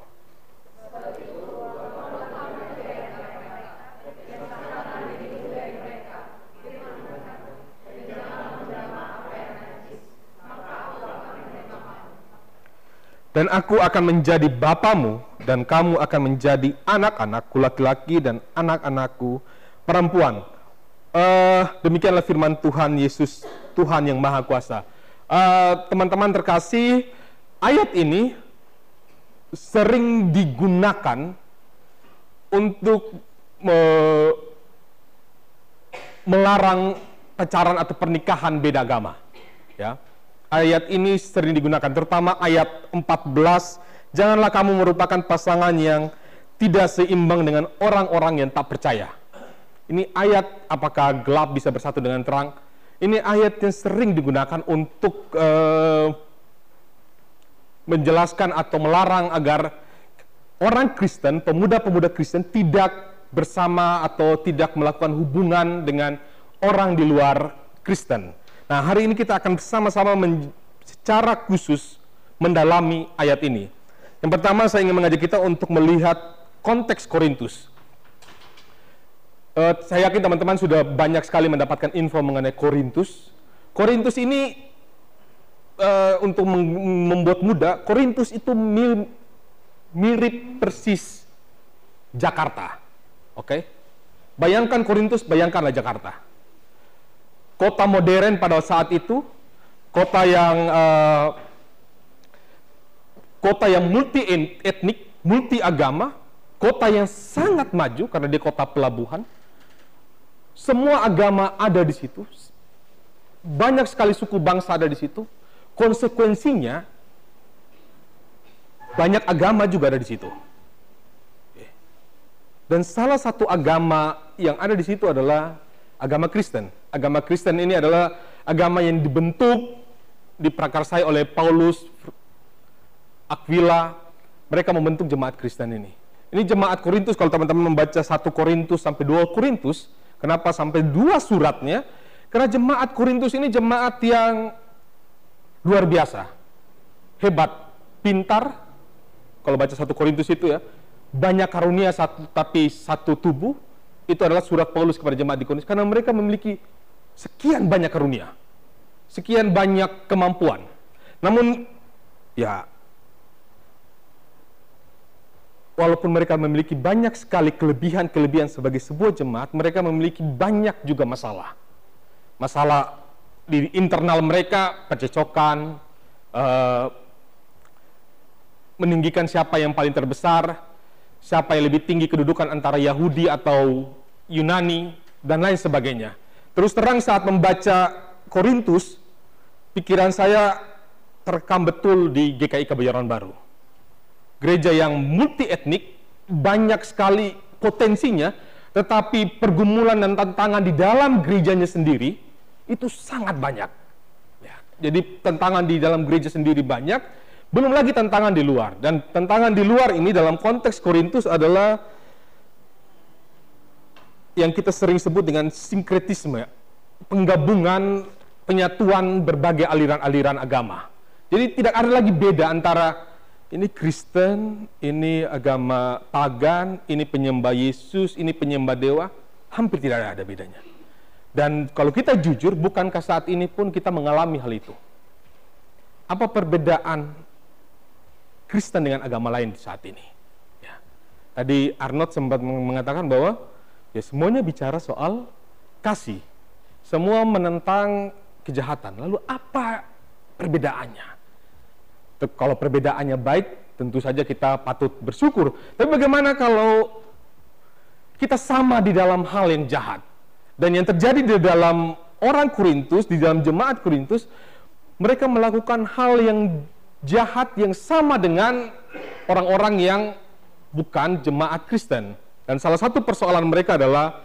Dan aku akan menjadi bapamu dan kamu akan menjadi anak-anakku laki-laki dan anak-anakku perempuan. Eh, demikianlah firman Tuhan Yesus, Tuhan yang Maha Kuasa. Eh, teman-teman terkasih, ayat ini sering digunakan untuk me- melarang pacaran atau pernikahan beda agama. Ya. Ayat ini sering digunakan terutama ayat 14, janganlah kamu merupakan pasangan yang tidak seimbang dengan orang-orang yang tak percaya. Ini ayat apakah gelap bisa bersatu dengan terang? Ini ayat yang sering digunakan untuk eh, menjelaskan atau melarang agar orang Kristen, pemuda-pemuda Kristen tidak bersama atau tidak melakukan hubungan dengan orang di luar Kristen. Nah, hari ini kita akan bersama-sama secara khusus mendalami ayat ini. Yang pertama saya ingin mengajak kita untuk melihat konteks Korintus. Eh, saya yakin teman-teman sudah banyak sekali mendapatkan info mengenai Korintus. Korintus ini eh, untuk membuat muda, Korintus itu mir- mirip persis Jakarta. Oke? Bayangkan Korintus, bayangkanlah Jakarta. Kota modern pada saat itu, kota yang eh, kota yang multi etnik, multi agama, kota yang sangat maju karena dia kota pelabuhan. Semua agama ada di situ. Banyak sekali suku bangsa ada di situ. Konsekuensinya banyak agama juga ada di situ. Dan salah satu agama yang ada di situ adalah agama Kristen. Agama Kristen ini adalah agama yang dibentuk, diprakarsai oleh Paulus, Aquila. Mereka membentuk jemaat Kristen ini. Ini jemaat Korintus, kalau teman-teman membaca satu Korintus sampai dua Korintus, kenapa sampai dua suratnya? Karena jemaat Korintus ini jemaat yang luar biasa. Hebat, pintar. Kalau baca satu Korintus itu ya, banyak karunia satu, tapi satu tubuh, itu adalah surat Paulus kepada jemaat di Korintus karena mereka memiliki sekian banyak karunia, sekian banyak kemampuan. Namun ya walaupun mereka memiliki banyak sekali kelebihan-kelebihan sebagai sebuah jemaat, mereka memiliki banyak juga masalah. Masalah di internal mereka, percecokan, eh, meninggikan siapa yang paling terbesar, siapa yang lebih tinggi kedudukan antara Yahudi atau Yunani, dan lain sebagainya. Terus terang saat membaca Korintus, pikiran saya terekam betul di GKI Kebayoran Baru. Gereja yang multi etnik, banyak sekali potensinya, tetapi pergumulan dan tantangan di dalam gerejanya sendiri itu sangat banyak. Ya, jadi tantangan di dalam gereja sendiri banyak, belum lagi tantangan di luar. Dan tantangan di luar ini dalam konteks Korintus adalah yang kita sering sebut dengan sinkretisme, penggabungan, penyatuan berbagai aliran-aliran agama. Jadi tidak ada lagi beda antara ini Kristen, ini agama pagan, ini penyembah Yesus, ini penyembah dewa, hampir tidak ada bedanya. Dan kalau kita jujur, bukankah saat ini pun kita mengalami hal itu? Apa perbedaan Kristen dengan agama lain di saat ini? Ya. Tadi Arnold sempat mengatakan bahwa ya semuanya bicara soal kasih. Semua menentang kejahatan. Lalu apa perbedaannya? Kalau perbedaannya baik, tentu saja kita patut bersyukur. Tapi bagaimana kalau kita sama di dalam hal yang jahat? Dan yang terjadi di dalam orang Korintus, di dalam jemaat Korintus, mereka melakukan hal yang jahat yang sama dengan orang-orang yang bukan jemaat Kristen. Dan salah satu persoalan mereka adalah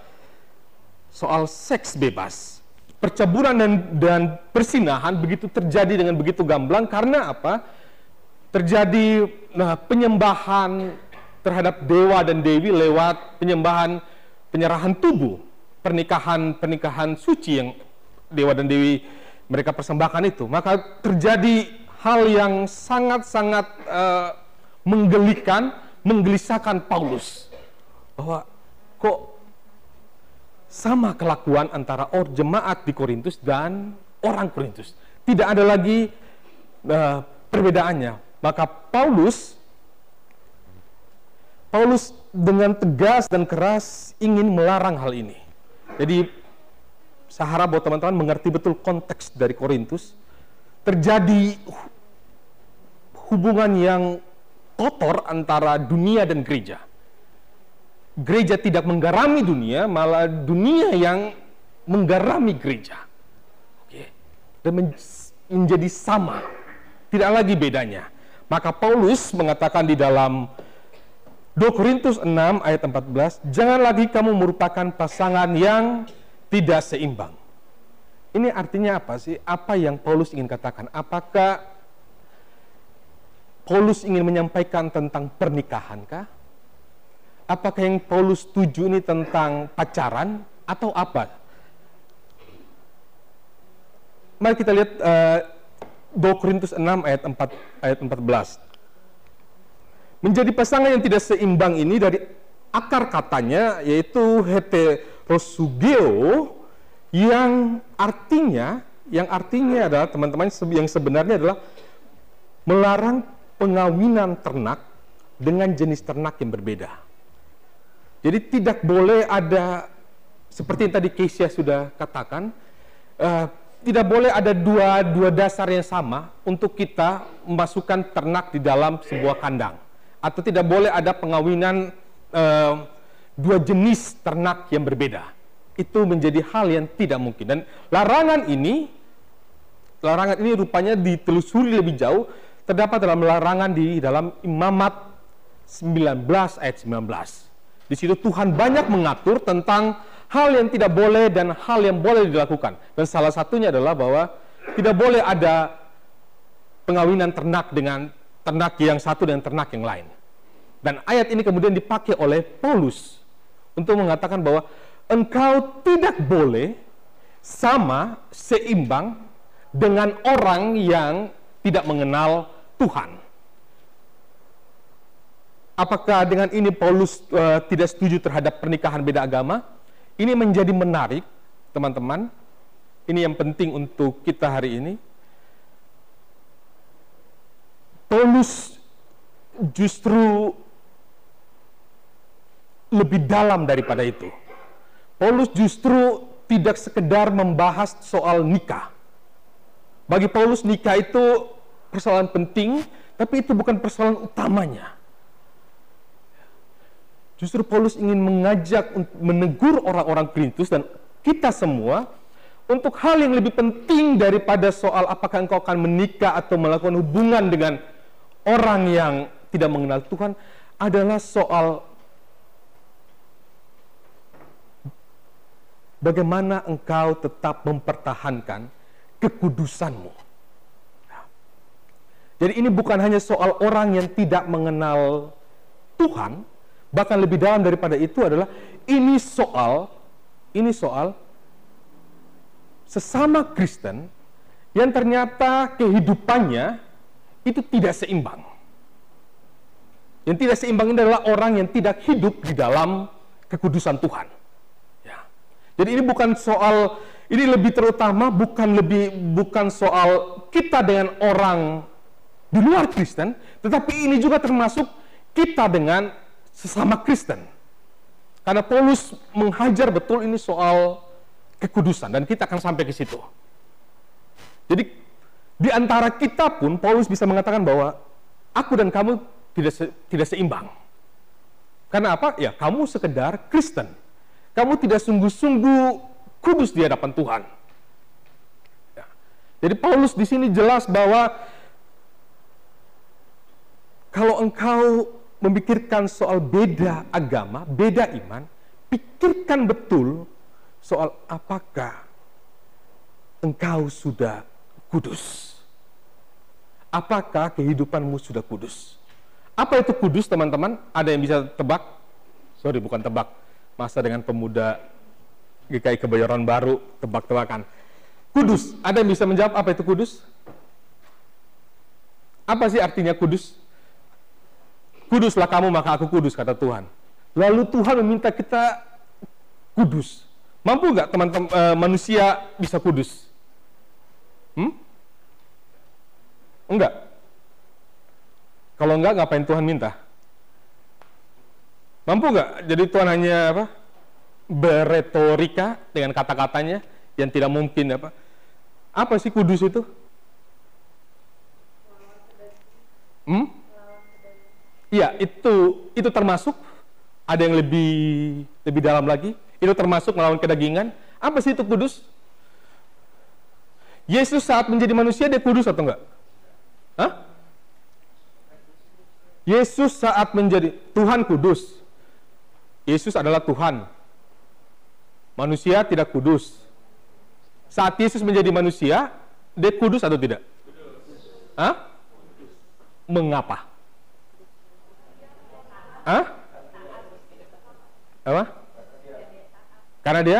soal seks bebas. Percabulan dan, dan persinahan begitu terjadi dengan begitu gamblang karena apa? Terjadi nah, penyembahan terhadap dewa dan dewi lewat penyembahan penyerahan tubuh, pernikahan-pernikahan suci yang dewa dan dewi mereka persembahkan itu. Maka terjadi hal yang sangat-sangat eh, menggelikan, menggelisahkan Paulus. Bahwa kok sama kelakuan antara or jemaat di Korintus dan orang Korintus. Tidak ada lagi eh, perbedaannya. Maka Paulus Paulus dengan tegas dan keras ingin melarang hal ini. Jadi saya harap buat teman-teman mengerti betul konteks dari Korintus. Terjadi hubungan yang kotor antara dunia dan gereja. Gereja tidak menggarami dunia, malah dunia yang menggarami gereja. Oke. Dan men- menjadi sama. Tidak lagi bedanya. Maka Paulus mengatakan di dalam 2 Korintus 6 ayat 14, jangan lagi kamu merupakan pasangan yang tidak seimbang. Ini artinya apa sih? Apa yang Paulus ingin katakan? Apakah Paulus ingin menyampaikan tentang pernikahan kah? Apakah yang Paulus tuju ini tentang pacaran atau apa? Mari kita lihat uh, 2 Korintus 6 ayat 4 ayat 14. Menjadi pasangan yang tidak seimbang ini dari akar katanya yaitu heterosugeo yang artinya yang artinya adalah teman-teman yang sebenarnya adalah melarang pengawinan ternak dengan jenis ternak yang berbeda. Jadi tidak boleh ada seperti yang tadi Keisha sudah katakan, uh, tidak boleh ada dua dua dasar yang sama untuk kita memasukkan ternak di dalam sebuah kandang, atau tidak boleh ada pengawinan uh, dua jenis ternak yang berbeda. Itu menjadi hal yang tidak mungkin dan larangan ini, larangan ini rupanya ditelusuri lebih jauh terdapat dalam larangan di dalam Imamat 19 ayat 19. Di situ Tuhan banyak mengatur tentang hal yang tidak boleh dan hal yang boleh dilakukan. Dan salah satunya adalah bahwa tidak boleh ada pengawinan ternak dengan ternak yang satu dan ternak yang lain. Dan ayat ini kemudian dipakai oleh Paulus untuk mengatakan bahwa engkau tidak boleh sama seimbang dengan orang yang tidak mengenal Tuhan. Apakah dengan ini Paulus uh, tidak setuju terhadap pernikahan beda agama? Ini menjadi menarik, teman-teman. Ini yang penting untuk kita hari ini. Paulus justru lebih dalam daripada itu. Paulus justru tidak sekedar membahas soal nikah. Bagi Paulus nikah itu persoalan penting, tapi itu bukan persoalan utamanya. Justru Paulus ingin mengajak menegur orang-orang Korintus dan kita semua untuk hal yang lebih penting daripada soal apakah engkau akan menikah atau melakukan hubungan dengan orang yang tidak mengenal Tuhan adalah soal bagaimana engkau tetap mempertahankan kekudusanmu. Jadi ini bukan hanya soal orang yang tidak mengenal Tuhan, bahkan lebih dalam daripada itu adalah ini soal ini soal sesama Kristen yang ternyata kehidupannya itu tidak seimbang. Yang tidak seimbang ini adalah orang yang tidak hidup di dalam kekudusan Tuhan. Ya. Jadi ini bukan soal ini lebih terutama bukan lebih bukan soal kita dengan orang di luar Kristen, tetapi ini juga termasuk kita dengan sesama Kristen. Karena Paulus menghajar betul ini soal kekudusan dan kita akan sampai ke situ. Jadi di antara kita pun Paulus bisa mengatakan bahwa aku dan kamu tidak se tidak seimbang. Karena apa? Ya, kamu sekedar Kristen. Kamu tidak sungguh-sungguh kudus di hadapan Tuhan. Ya. Jadi Paulus di sini jelas bahwa kalau engkau memikirkan soal beda agama, beda iman, pikirkan betul soal apakah engkau sudah kudus. Apakah kehidupanmu sudah kudus? Apa itu kudus, teman-teman? Ada yang bisa tebak? Sorry, bukan tebak. Masa dengan pemuda GKI Kebayoran Baru, tebak-tebakan. Kudus, ada yang bisa menjawab apa itu kudus? Apa sih artinya kudus? Kuduslah kamu maka aku kudus kata Tuhan. Lalu Tuhan meminta kita kudus. Mampu nggak teman-teman eh, manusia bisa kudus? Hmm? Enggak. Kalau enggak ngapain Tuhan minta? Mampu nggak? Jadi Tuhan hanya apa? Beretorika dengan kata-katanya yang tidak mungkin apa? Apa sih kudus itu? Hmm? Iya, itu itu termasuk ada yang lebih lebih dalam lagi. Itu termasuk melawan kedagingan. Apa sih itu kudus? Yesus saat menjadi manusia dia kudus atau enggak? Hah? Yesus saat menjadi Tuhan kudus. Yesus adalah Tuhan. Manusia tidak kudus. Saat Yesus menjadi manusia, dia kudus atau tidak? Hah? Mengapa? Hah? Apa? Karena dia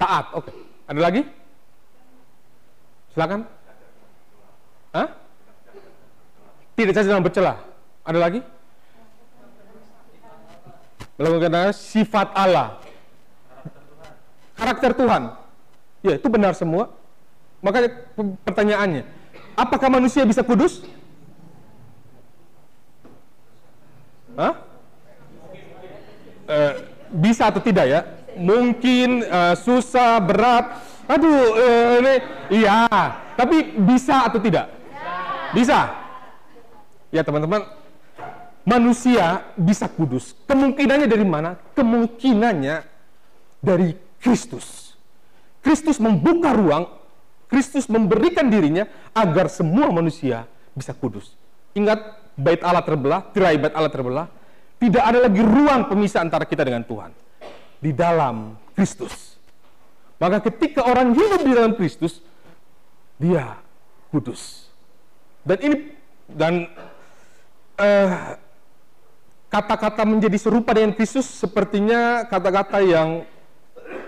taat. Oke. Ada lagi? Silakan. Hah? Tidak cacat dan bercela. Ada lagi? Melakukan sifat Allah. Karakter Tuhan. Ya, itu benar semua. Makanya pertanyaannya, apakah manusia bisa kudus? Hah? Eh, bisa atau tidak ya? Mungkin eh, susah, berat. Aduh, eh, ini iya. Tapi bisa atau tidak? Bisa. Ya teman-teman, manusia bisa kudus. Kemungkinannya dari mana? Kemungkinannya dari Kristus. Kristus membuka ruang, Kristus memberikan dirinya agar semua manusia bisa kudus. Ingat, bait Allah terbelah, tirai bait Allah terbelah, tidak ada lagi ruang pemisah antara kita dengan Tuhan. Di dalam Kristus. Maka ketika orang hidup di dalam Kristus, dia kudus. Dan ini dan eh, kata-kata menjadi serupa dengan Kristus sepertinya kata-kata yang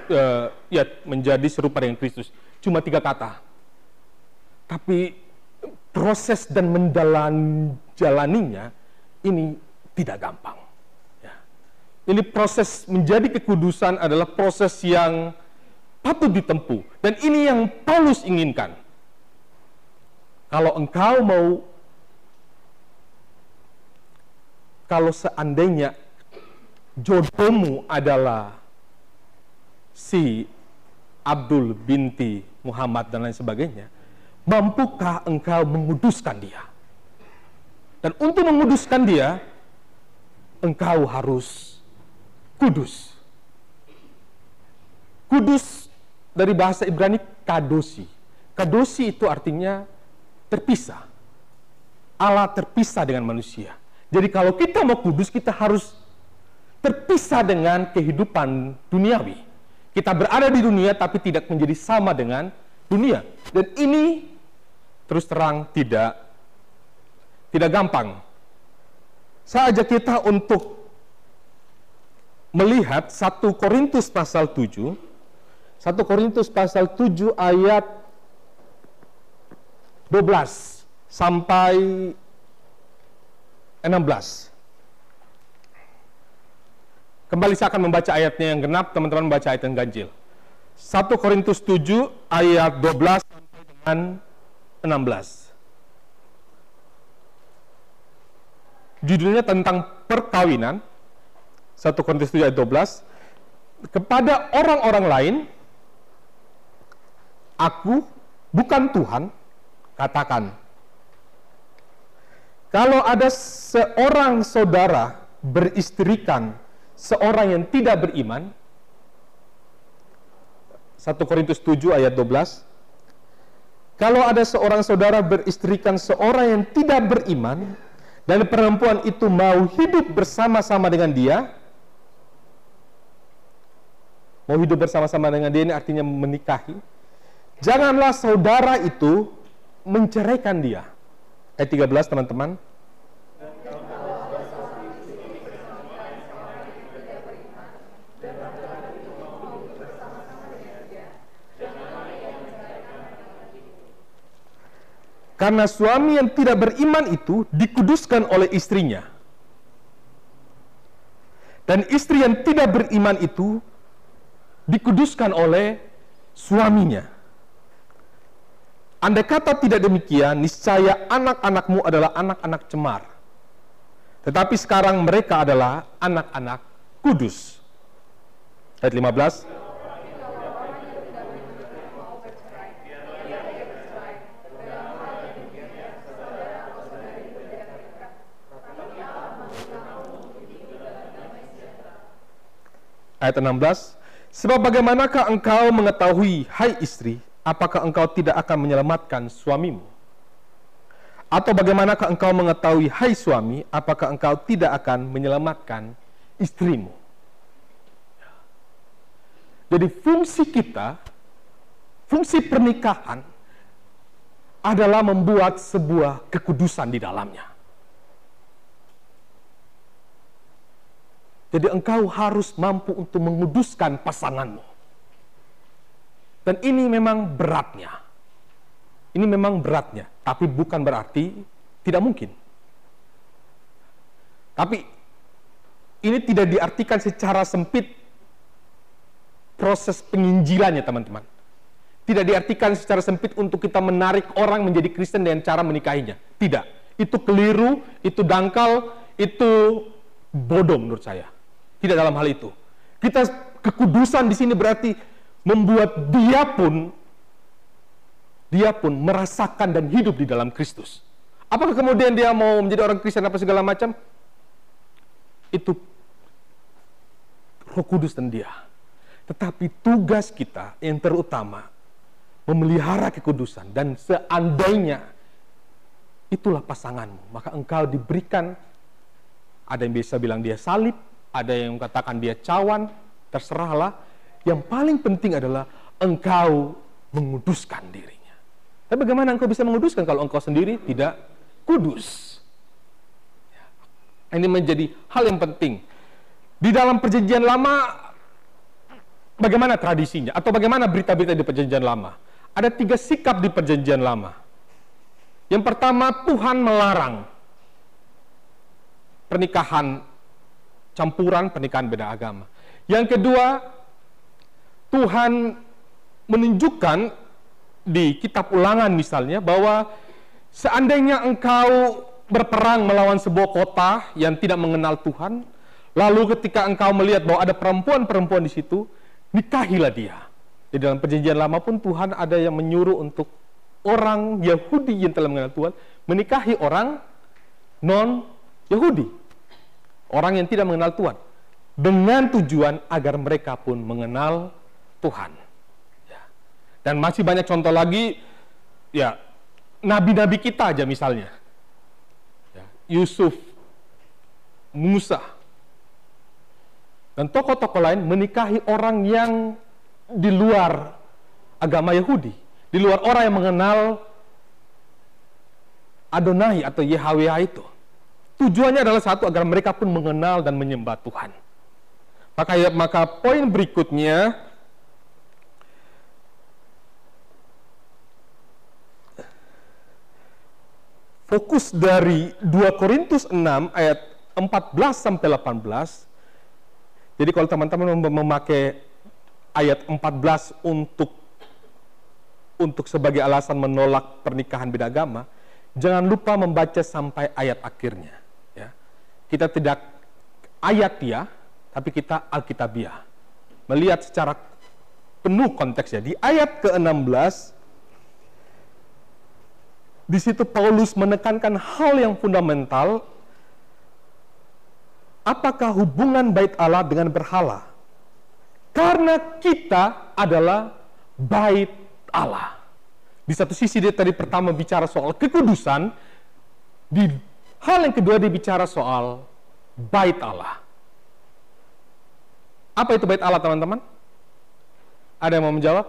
uh, ya menjadi serupa dengan Kristus. Cuma tiga kata. Tapi proses dan menjalaninya ini tidak gampang. Ini proses menjadi kekudusan adalah proses yang patut ditempuh. Dan ini yang Paulus inginkan. Kalau engkau mau, kalau seandainya jodohmu adalah si Abdul binti Muhammad dan lain sebagainya, mampukah engkau menguduskan dia? Dan untuk menguduskan dia, engkau harus kudus. Kudus dari bahasa Ibrani kadosi. Kadosi itu artinya terpisah. Allah terpisah dengan manusia. Jadi kalau kita mau kudus, kita harus terpisah dengan kehidupan duniawi. Kita berada di dunia tapi tidak menjadi sama dengan dunia. Dan ini terus terang tidak tidak gampang. Saya ajak kita untuk melihat 1 Korintus pasal 7. 1 Korintus pasal 7 ayat 12 sampai 16. Kembali saya akan membaca ayatnya yang genap, teman-teman membaca ayat yang ganjil. 1 Korintus 7 ayat 12 sampai dengan 16. Judulnya tentang perkawinan. 1 Korintus 7 ayat 12. Kepada orang-orang lain, aku bukan Tuhan, katakan. Kalau ada seorang saudara beristrikan seorang yang tidak beriman, 1 Korintus 7 ayat 12, kalau ada seorang saudara beristrikan seorang yang tidak beriman, dan perempuan itu mau hidup bersama-sama dengan dia, mau hidup bersama-sama dengan dia ini artinya menikahi, janganlah saudara itu menceraikan dia. Ayat 13 teman-teman. Karena suami yang tidak beriman itu dikuduskan oleh istrinya. Dan istri yang tidak beriman itu dikuduskan oleh suaminya. Andai kata tidak demikian, niscaya anak-anakmu adalah anak-anak cemar. Tetapi sekarang mereka adalah anak-anak kudus. Ayat 15. Ayat 16. Sebab bagaimanakah engkau mengetahui, hai istri, apakah engkau tidak akan menyelamatkan suamimu? Atau bagaimanakah engkau mengetahui, hai suami, apakah engkau tidak akan menyelamatkan istrimu? Jadi fungsi kita, fungsi pernikahan adalah membuat sebuah kekudusan di dalamnya. Jadi engkau harus mampu untuk menguduskan pasanganmu. Dan ini memang beratnya. Ini memang beratnya, tapi bukan berarti tidak mungkin. Tapi ini tidak diartikan secara sempit proses penginjilannya teman-teman. Tidak diartikan secara sempit untuk kita menarik orang menjadi Kristen dengan cara menikahinya. Tidak. Itu keliru, itu dangkal, itu bodoh menurut saya. Tidak dalam hal itu. Kita kekudusan di sini berarti membuat dia pun dia pun merasakan dan hidup di dalam Kristus. Apakah kemudian dia mau menjadi orang Kristen apa segala macam? Itu Roh Kudus dan dia. Tetapi tugas kita yang terutama memelihara kekudusan dan seandainya itulah pasanganmu, maka engkau diberikan ada yang bisa bilang dia salib, ada yang katakan dia cawan, terserahlah. Yang paling penting adalah engkau menguduskan dirinya. Tapi bagaimana engkau bisa menguduskan kalau engkau sendiri tidak kudus? Ini menjadi hal yang penting. Di dalam perjanjian lama, bagaimana tradisinya? Atau bagaimana berita-berita di perjanjian lama? Ada tiga sikap di perjanjian lama. Yang pertama, Tuhan melarang pernikahan campuran pernikahan beda agama. Yang kedua, Tuhan menunjukkan di kitab ulangan misalnya bahwa seandainya engkau berperang melawan sebuah kota yang tidak mengenal Tuhan, lalu ketika engkau melihat bahwa ada perempuan-perempuan di situ, nikahilah dia. Di dalam perjanjian lama pun Tuhan ada yang menyuruh untuk orang Yahudi yang telah mengenal Tuhan menikahi orang non Yahudi. Orang yang tidak mengenal Tuhan. Dengan tujuan agar mereka pun mengenal Tuhan. Ya. Dan masih banyak contoh lagi, ya nabi-nabi kita aja misalnya. Ya. Yusuf, Musa, dan tokoh-tokoh lain menikahi orang yang di luar agama Yahudi, di luar orang yang mengenal Adonai atau Yahweh itu. Tujuannya adalah satu agar mereka pun mengenal dan menyembah Tuhan. Maka ya, maka poin berikutnya fokus dari 2 Korintus 6 ayat 14 sampai 18. Jadi kalau teman-teman memakai ayat 14 untuk untuk sebagai alasan menolak pernikahan beda agama, jangan lupa membaca sampai ayat akhirnya. Kita tidak ayat ya, tapi kita alkitabiah. Melihat secara penuh konteksnya. Di ayat ke-16, di situ Paulus menekankan hal yang fundamental, apakah hubungan bait Allah dengan berhala? Karena kita adalah bait Allah. Di satu sisi dia tadi pertama bicara soal kekudusan, di hal yang kedua dia bicara soal bait Allah. Apa itu bait Allah teman-teman? Ada yang mau menjawab?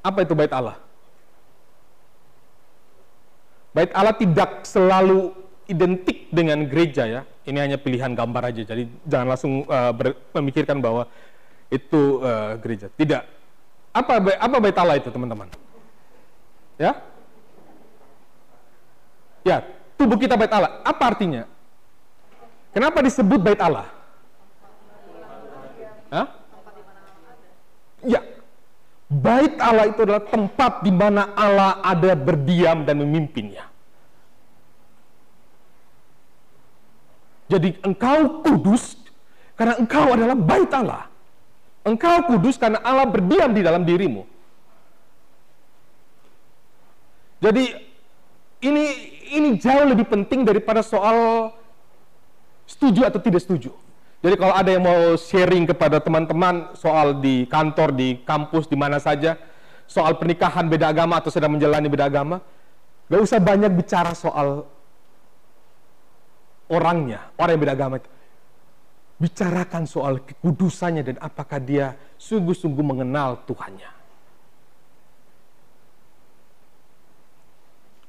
Apa itu bait Allah? Bait Allah tidak selalu identik dengan gereja ya. Ini hanya pilihan gambar aja. Jadi jangan langsung uh, memikirkan bahwa itu uh, gereja. Tidak. Apa apa bait Allah itu, teman-teman? Ya? Ya, tubuh kita bait Allah. Apa artinya? Kenapa disebut bait Allah? Hah? Ya, bait Allah itu adalah tempat di mana Allah ada berdiam dan memimpinnya. Jadi engkau kudus karena engkau adalah bait Allah. Engkau kudus karena Allah berdiam di dalam dirimu. Jadi ini ini jauh lebih penting daripada soal setuju atau tidak setuju. Jadi kalau ada yang mau sharing kepada teman-teman soal di kantor, di kampus, di mana saja, soal pernikahan beda agama atau sedang menjalani beda agama, gak usah banyak bicara soal orangnya, orang yang beda agama itu. Bicarakan soal kekudusannya dan apakah dia sungguh-sungguh mengenal Tuhannya.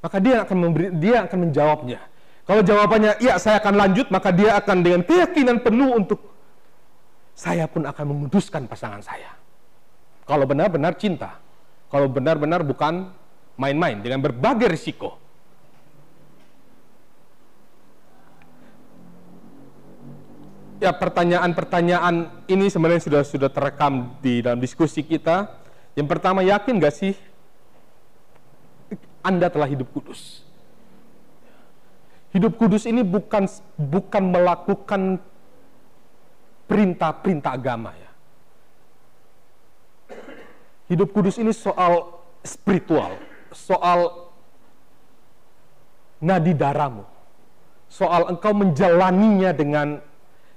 Maka dia akan memberi, dia akan menjawabnya. Kalau jawabannya, iya saya akan lanjut, maka dia akan dengan keyakinan penuh untuk saya pun akan memutuskan pasangan saya. Kalau benar-benar cinta. Kalau benar-benar bukan main-main dengan berbagai risiko. Ya pertanyaan-pertanyaan ini sebenarnya sudah sudah terekam di dalam diskusi kita. Yang pertama yakin gak sih Anda telah hidup kudus? Hidup kudus ini bukan bukan melakukan perintah-perintah agama ya. Hidup kudus ini soal spiritual, soal nadi darahmu, soal engkau menjalaninya dengan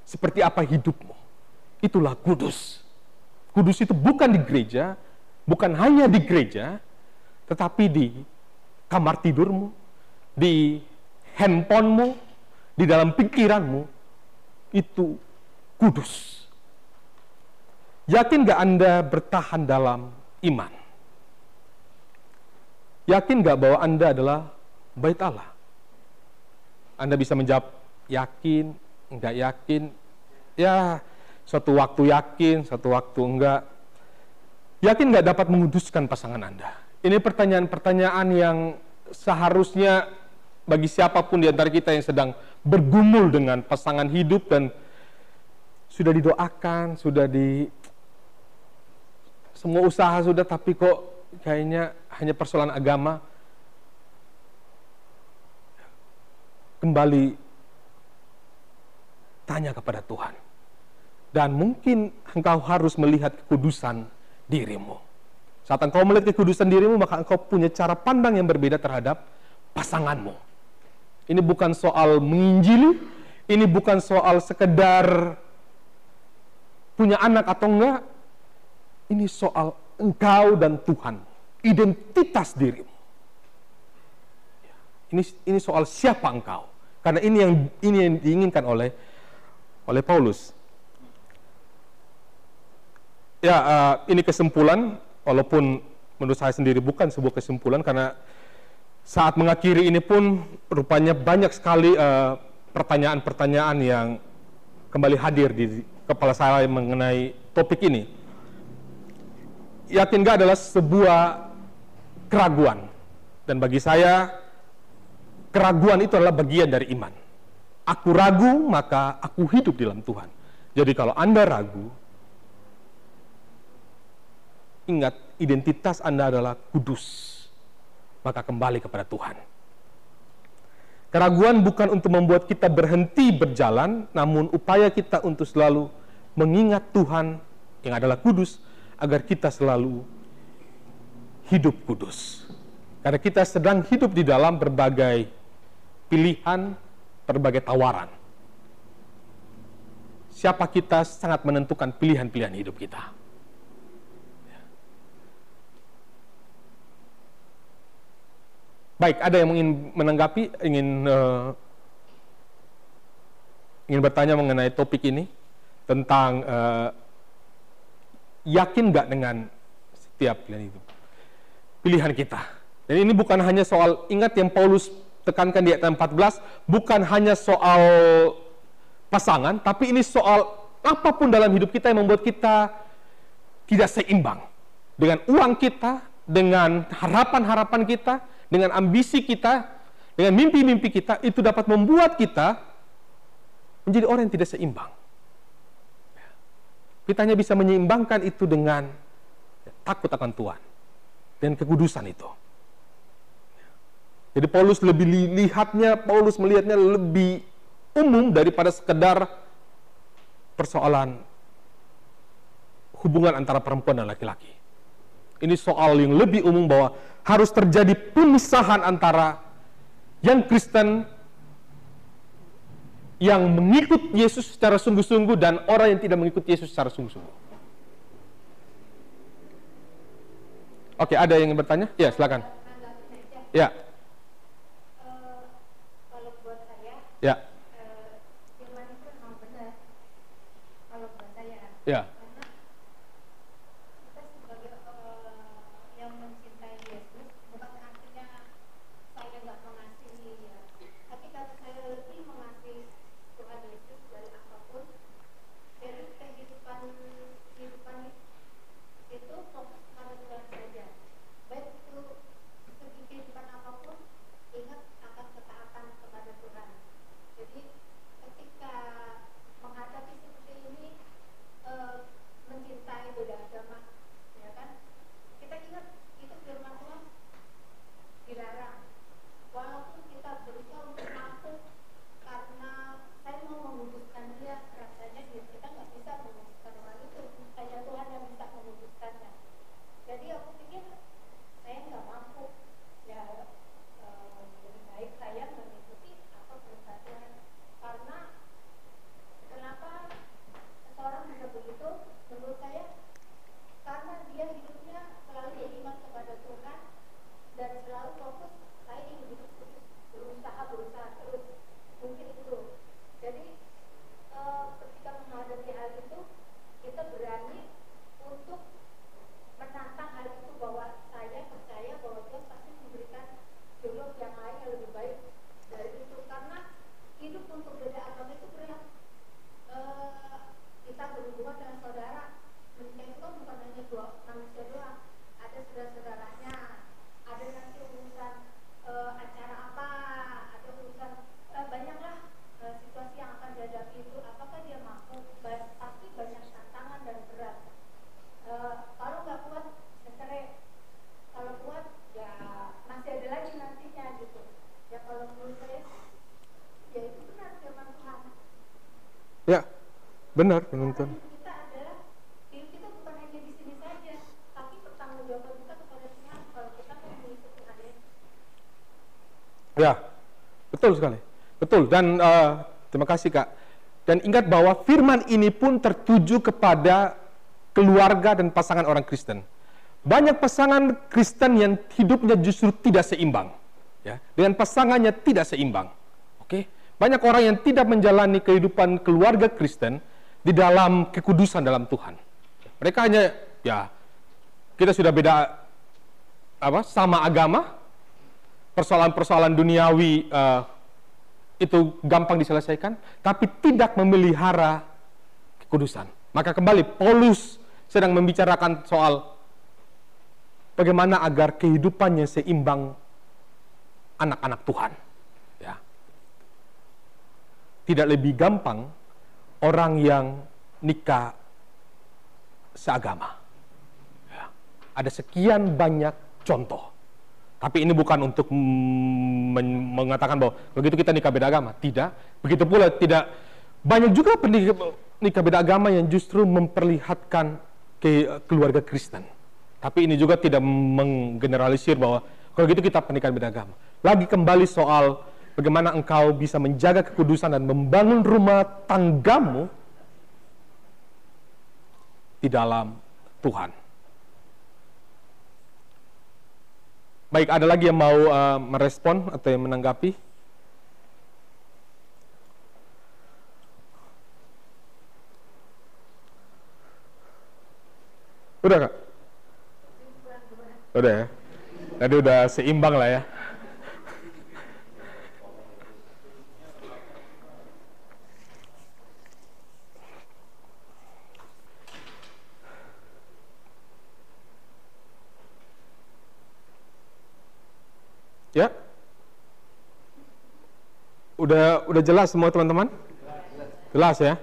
seperti apa hidupmu. Itulah kudus. Kudus itu bukan di gereja, bukan hanya di gereja, tetapi di kamar tidurmu, di handphonemu, di dalam pikiranmu, itu kudus. Yakin gak Anda bertahan dalam iman? Yakin gak bahwa Anda adalah bait Allah? Anda bisa menjawab yakin, enggak yakin, ya suatu waktu yakin, suatu waktu enggak. Yakin nggak dapat menguduskan pasangan Anda? Ini pertanyaan-pertanyaan yang seharusnya bagi siapa pun di antara kita yang sedang bergumul dengan pasangan hidup dan sudah didoakan, sudah di semua usaha sudah tapi kok kayaknya hanya persoalan agama kembali tanya kepada Tuhan. Dan mungkin engkau harus melihat kekudusan dirimu. Saat engkau melihat kekudusan dirimu, maka engkau punya cara pandang yang berbeda terhadap pasanganmu. Ini bukan soal menginjili, ini bukan soal sekedar punya anak atau enggak. Ini soal engkau dan Tuhan, identitas dirimu. Ini ini soal siapa engkau. Karena ini yang ini yang diinginkan oleh oleh Paulus. Ya, uh, ini kesimpulan, walaupun menurut saya sendiri bukan sebuah kesimpulan karena saat mengakhiri ini pun rupanya banyak sekali pertanyaan pertanyaan-pertanyaan yang kembali hadir di kepala saya mengenai topik ini. Yakin gak adalah sebuah keraguan. Dan bagi saya, keraguan itu adalah bagian dari iman. Aku ragu, maka aku hidup dalam Tuhan. Jadi kalau Anda ragu, ingat identitas Anda adalah kudus. Maka kembali kepada Tuhan. Keraguan bukan untuk membuat kita berhenti berjalan, namun upaya kita untuk selalu mengingat Tuhan yang adalah kudus, agar kita selalu hidup kudus. Karena kita sedang hidup di dalam berbagai pilihan, berbagai tawaran. Siapa kita sangat menentukan pilihan-pilihan hidup kita. Baik, ada yang ingin menanggapi, ingin uh, ingin bertanya mengenai topik ini tentang uh, yakin nggak dengan setiap pilihan itu, pilihan kita. Dan ini bukan hanya soal ingat yang Paulus tekankan di ayat 14, bukan hanya soal pasangan, tapi ini soal apa pun dalam hidup kita yang membuat kita tidak seimbang dengan uang kita, dengan harapan-harapan kita, dengan ambisi kita, dengan mimpi-mimpi kita, itu dapat membuat kita menjadi orang yang tidak seimbang. Kita hanya bisa menyeimbangkan itu dengan takut akan Tuhan dan kekudusan itu. Jadi Paulus lebih li- lihatnya, Paulus melihatnya lebih umum daripada sekedar persoalan hubungan antara perempuan dan laki-laki. Ini soal yang lebih umum bahwa harus terjadi pemisahan antara yang Kristen yang mengikut Yesus secara sungguh-sungguh dan orang yang tidak mengikut Yesus secara sungguh-sungguh. Oke, ada yang bertanya? Ya, silakan. Ya. Ya. Ya. Ya, benar penuntun. Ya, betul sekali. Betul dan eh, terima kasih kak. Dan ingat bahwa firman ini pun tertuju kepada keluarga dan pasangan orang Kristen. Banyak pasangan Kristen yang hidupnya justru tidak seimbang, ya, dengan pasangannya tidak seimbang. Oke, banyak orang yang tidak menjalani kehidupan keluarga Kristen di dalam kekudusan dalam Tuhan. Mereka hanya, ya, kita sudah beda apa, sama agama, persoalan-persoalan duniawi eh, itu gampang diselesaikan, tapi tidak memelihara kekudusan. Maka kembali Paulus sedang membicarakan soal bagaimana agar kehidupannya seimbang anak-anak Tuhan. Ya. Tidak lebih gampang orang yang nikah seagama. Ya. Ada sekian banyak contoh. Tapi ini bukan untuk men- mengatakan bahwa begitu kita nikah beda agama. Tidak. Begitu pula tidak banyak juga nikah beda agama yang justru memperlihatkan ke keluarga Kristen. Tapi ini juga tidak menggeneralisir bahwa kalau gitu kita pernikahan beda agama. Lagi kembali soal bagaimana engkau bisa menjaga kekudusan dan membangun rumah tanggamu di dalam Tuhan. Baik, ada lagi yang mau uh, merespon atau yang menanggapi? Udah kak? Udah ya? Tadi udah seimbang lah ya. Ya? Udah udah jelas semua teman-teman? Jelas ya.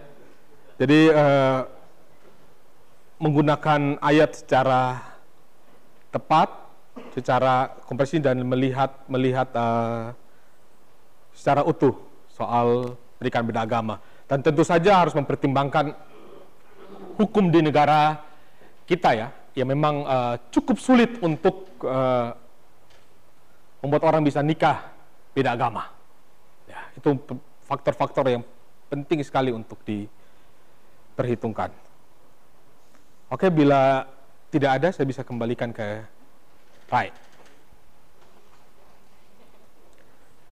Jadi eh, menggunakan ayat secara tepat, secara komprehensif dan melihat melihat eh, secara utuh soal pendidikan beda agama. Dan tentu saja harus mempertimbangkan hukum di negara kita ya, yang memang eh, cukup sulit untuk eh, membuat orang bisa nikah beda agama. Ya, itu faktor-faktor yang penting sekali untuk diperhitungkan. Oke, bila tidak ada, saya bisa kembalikan ke Rai.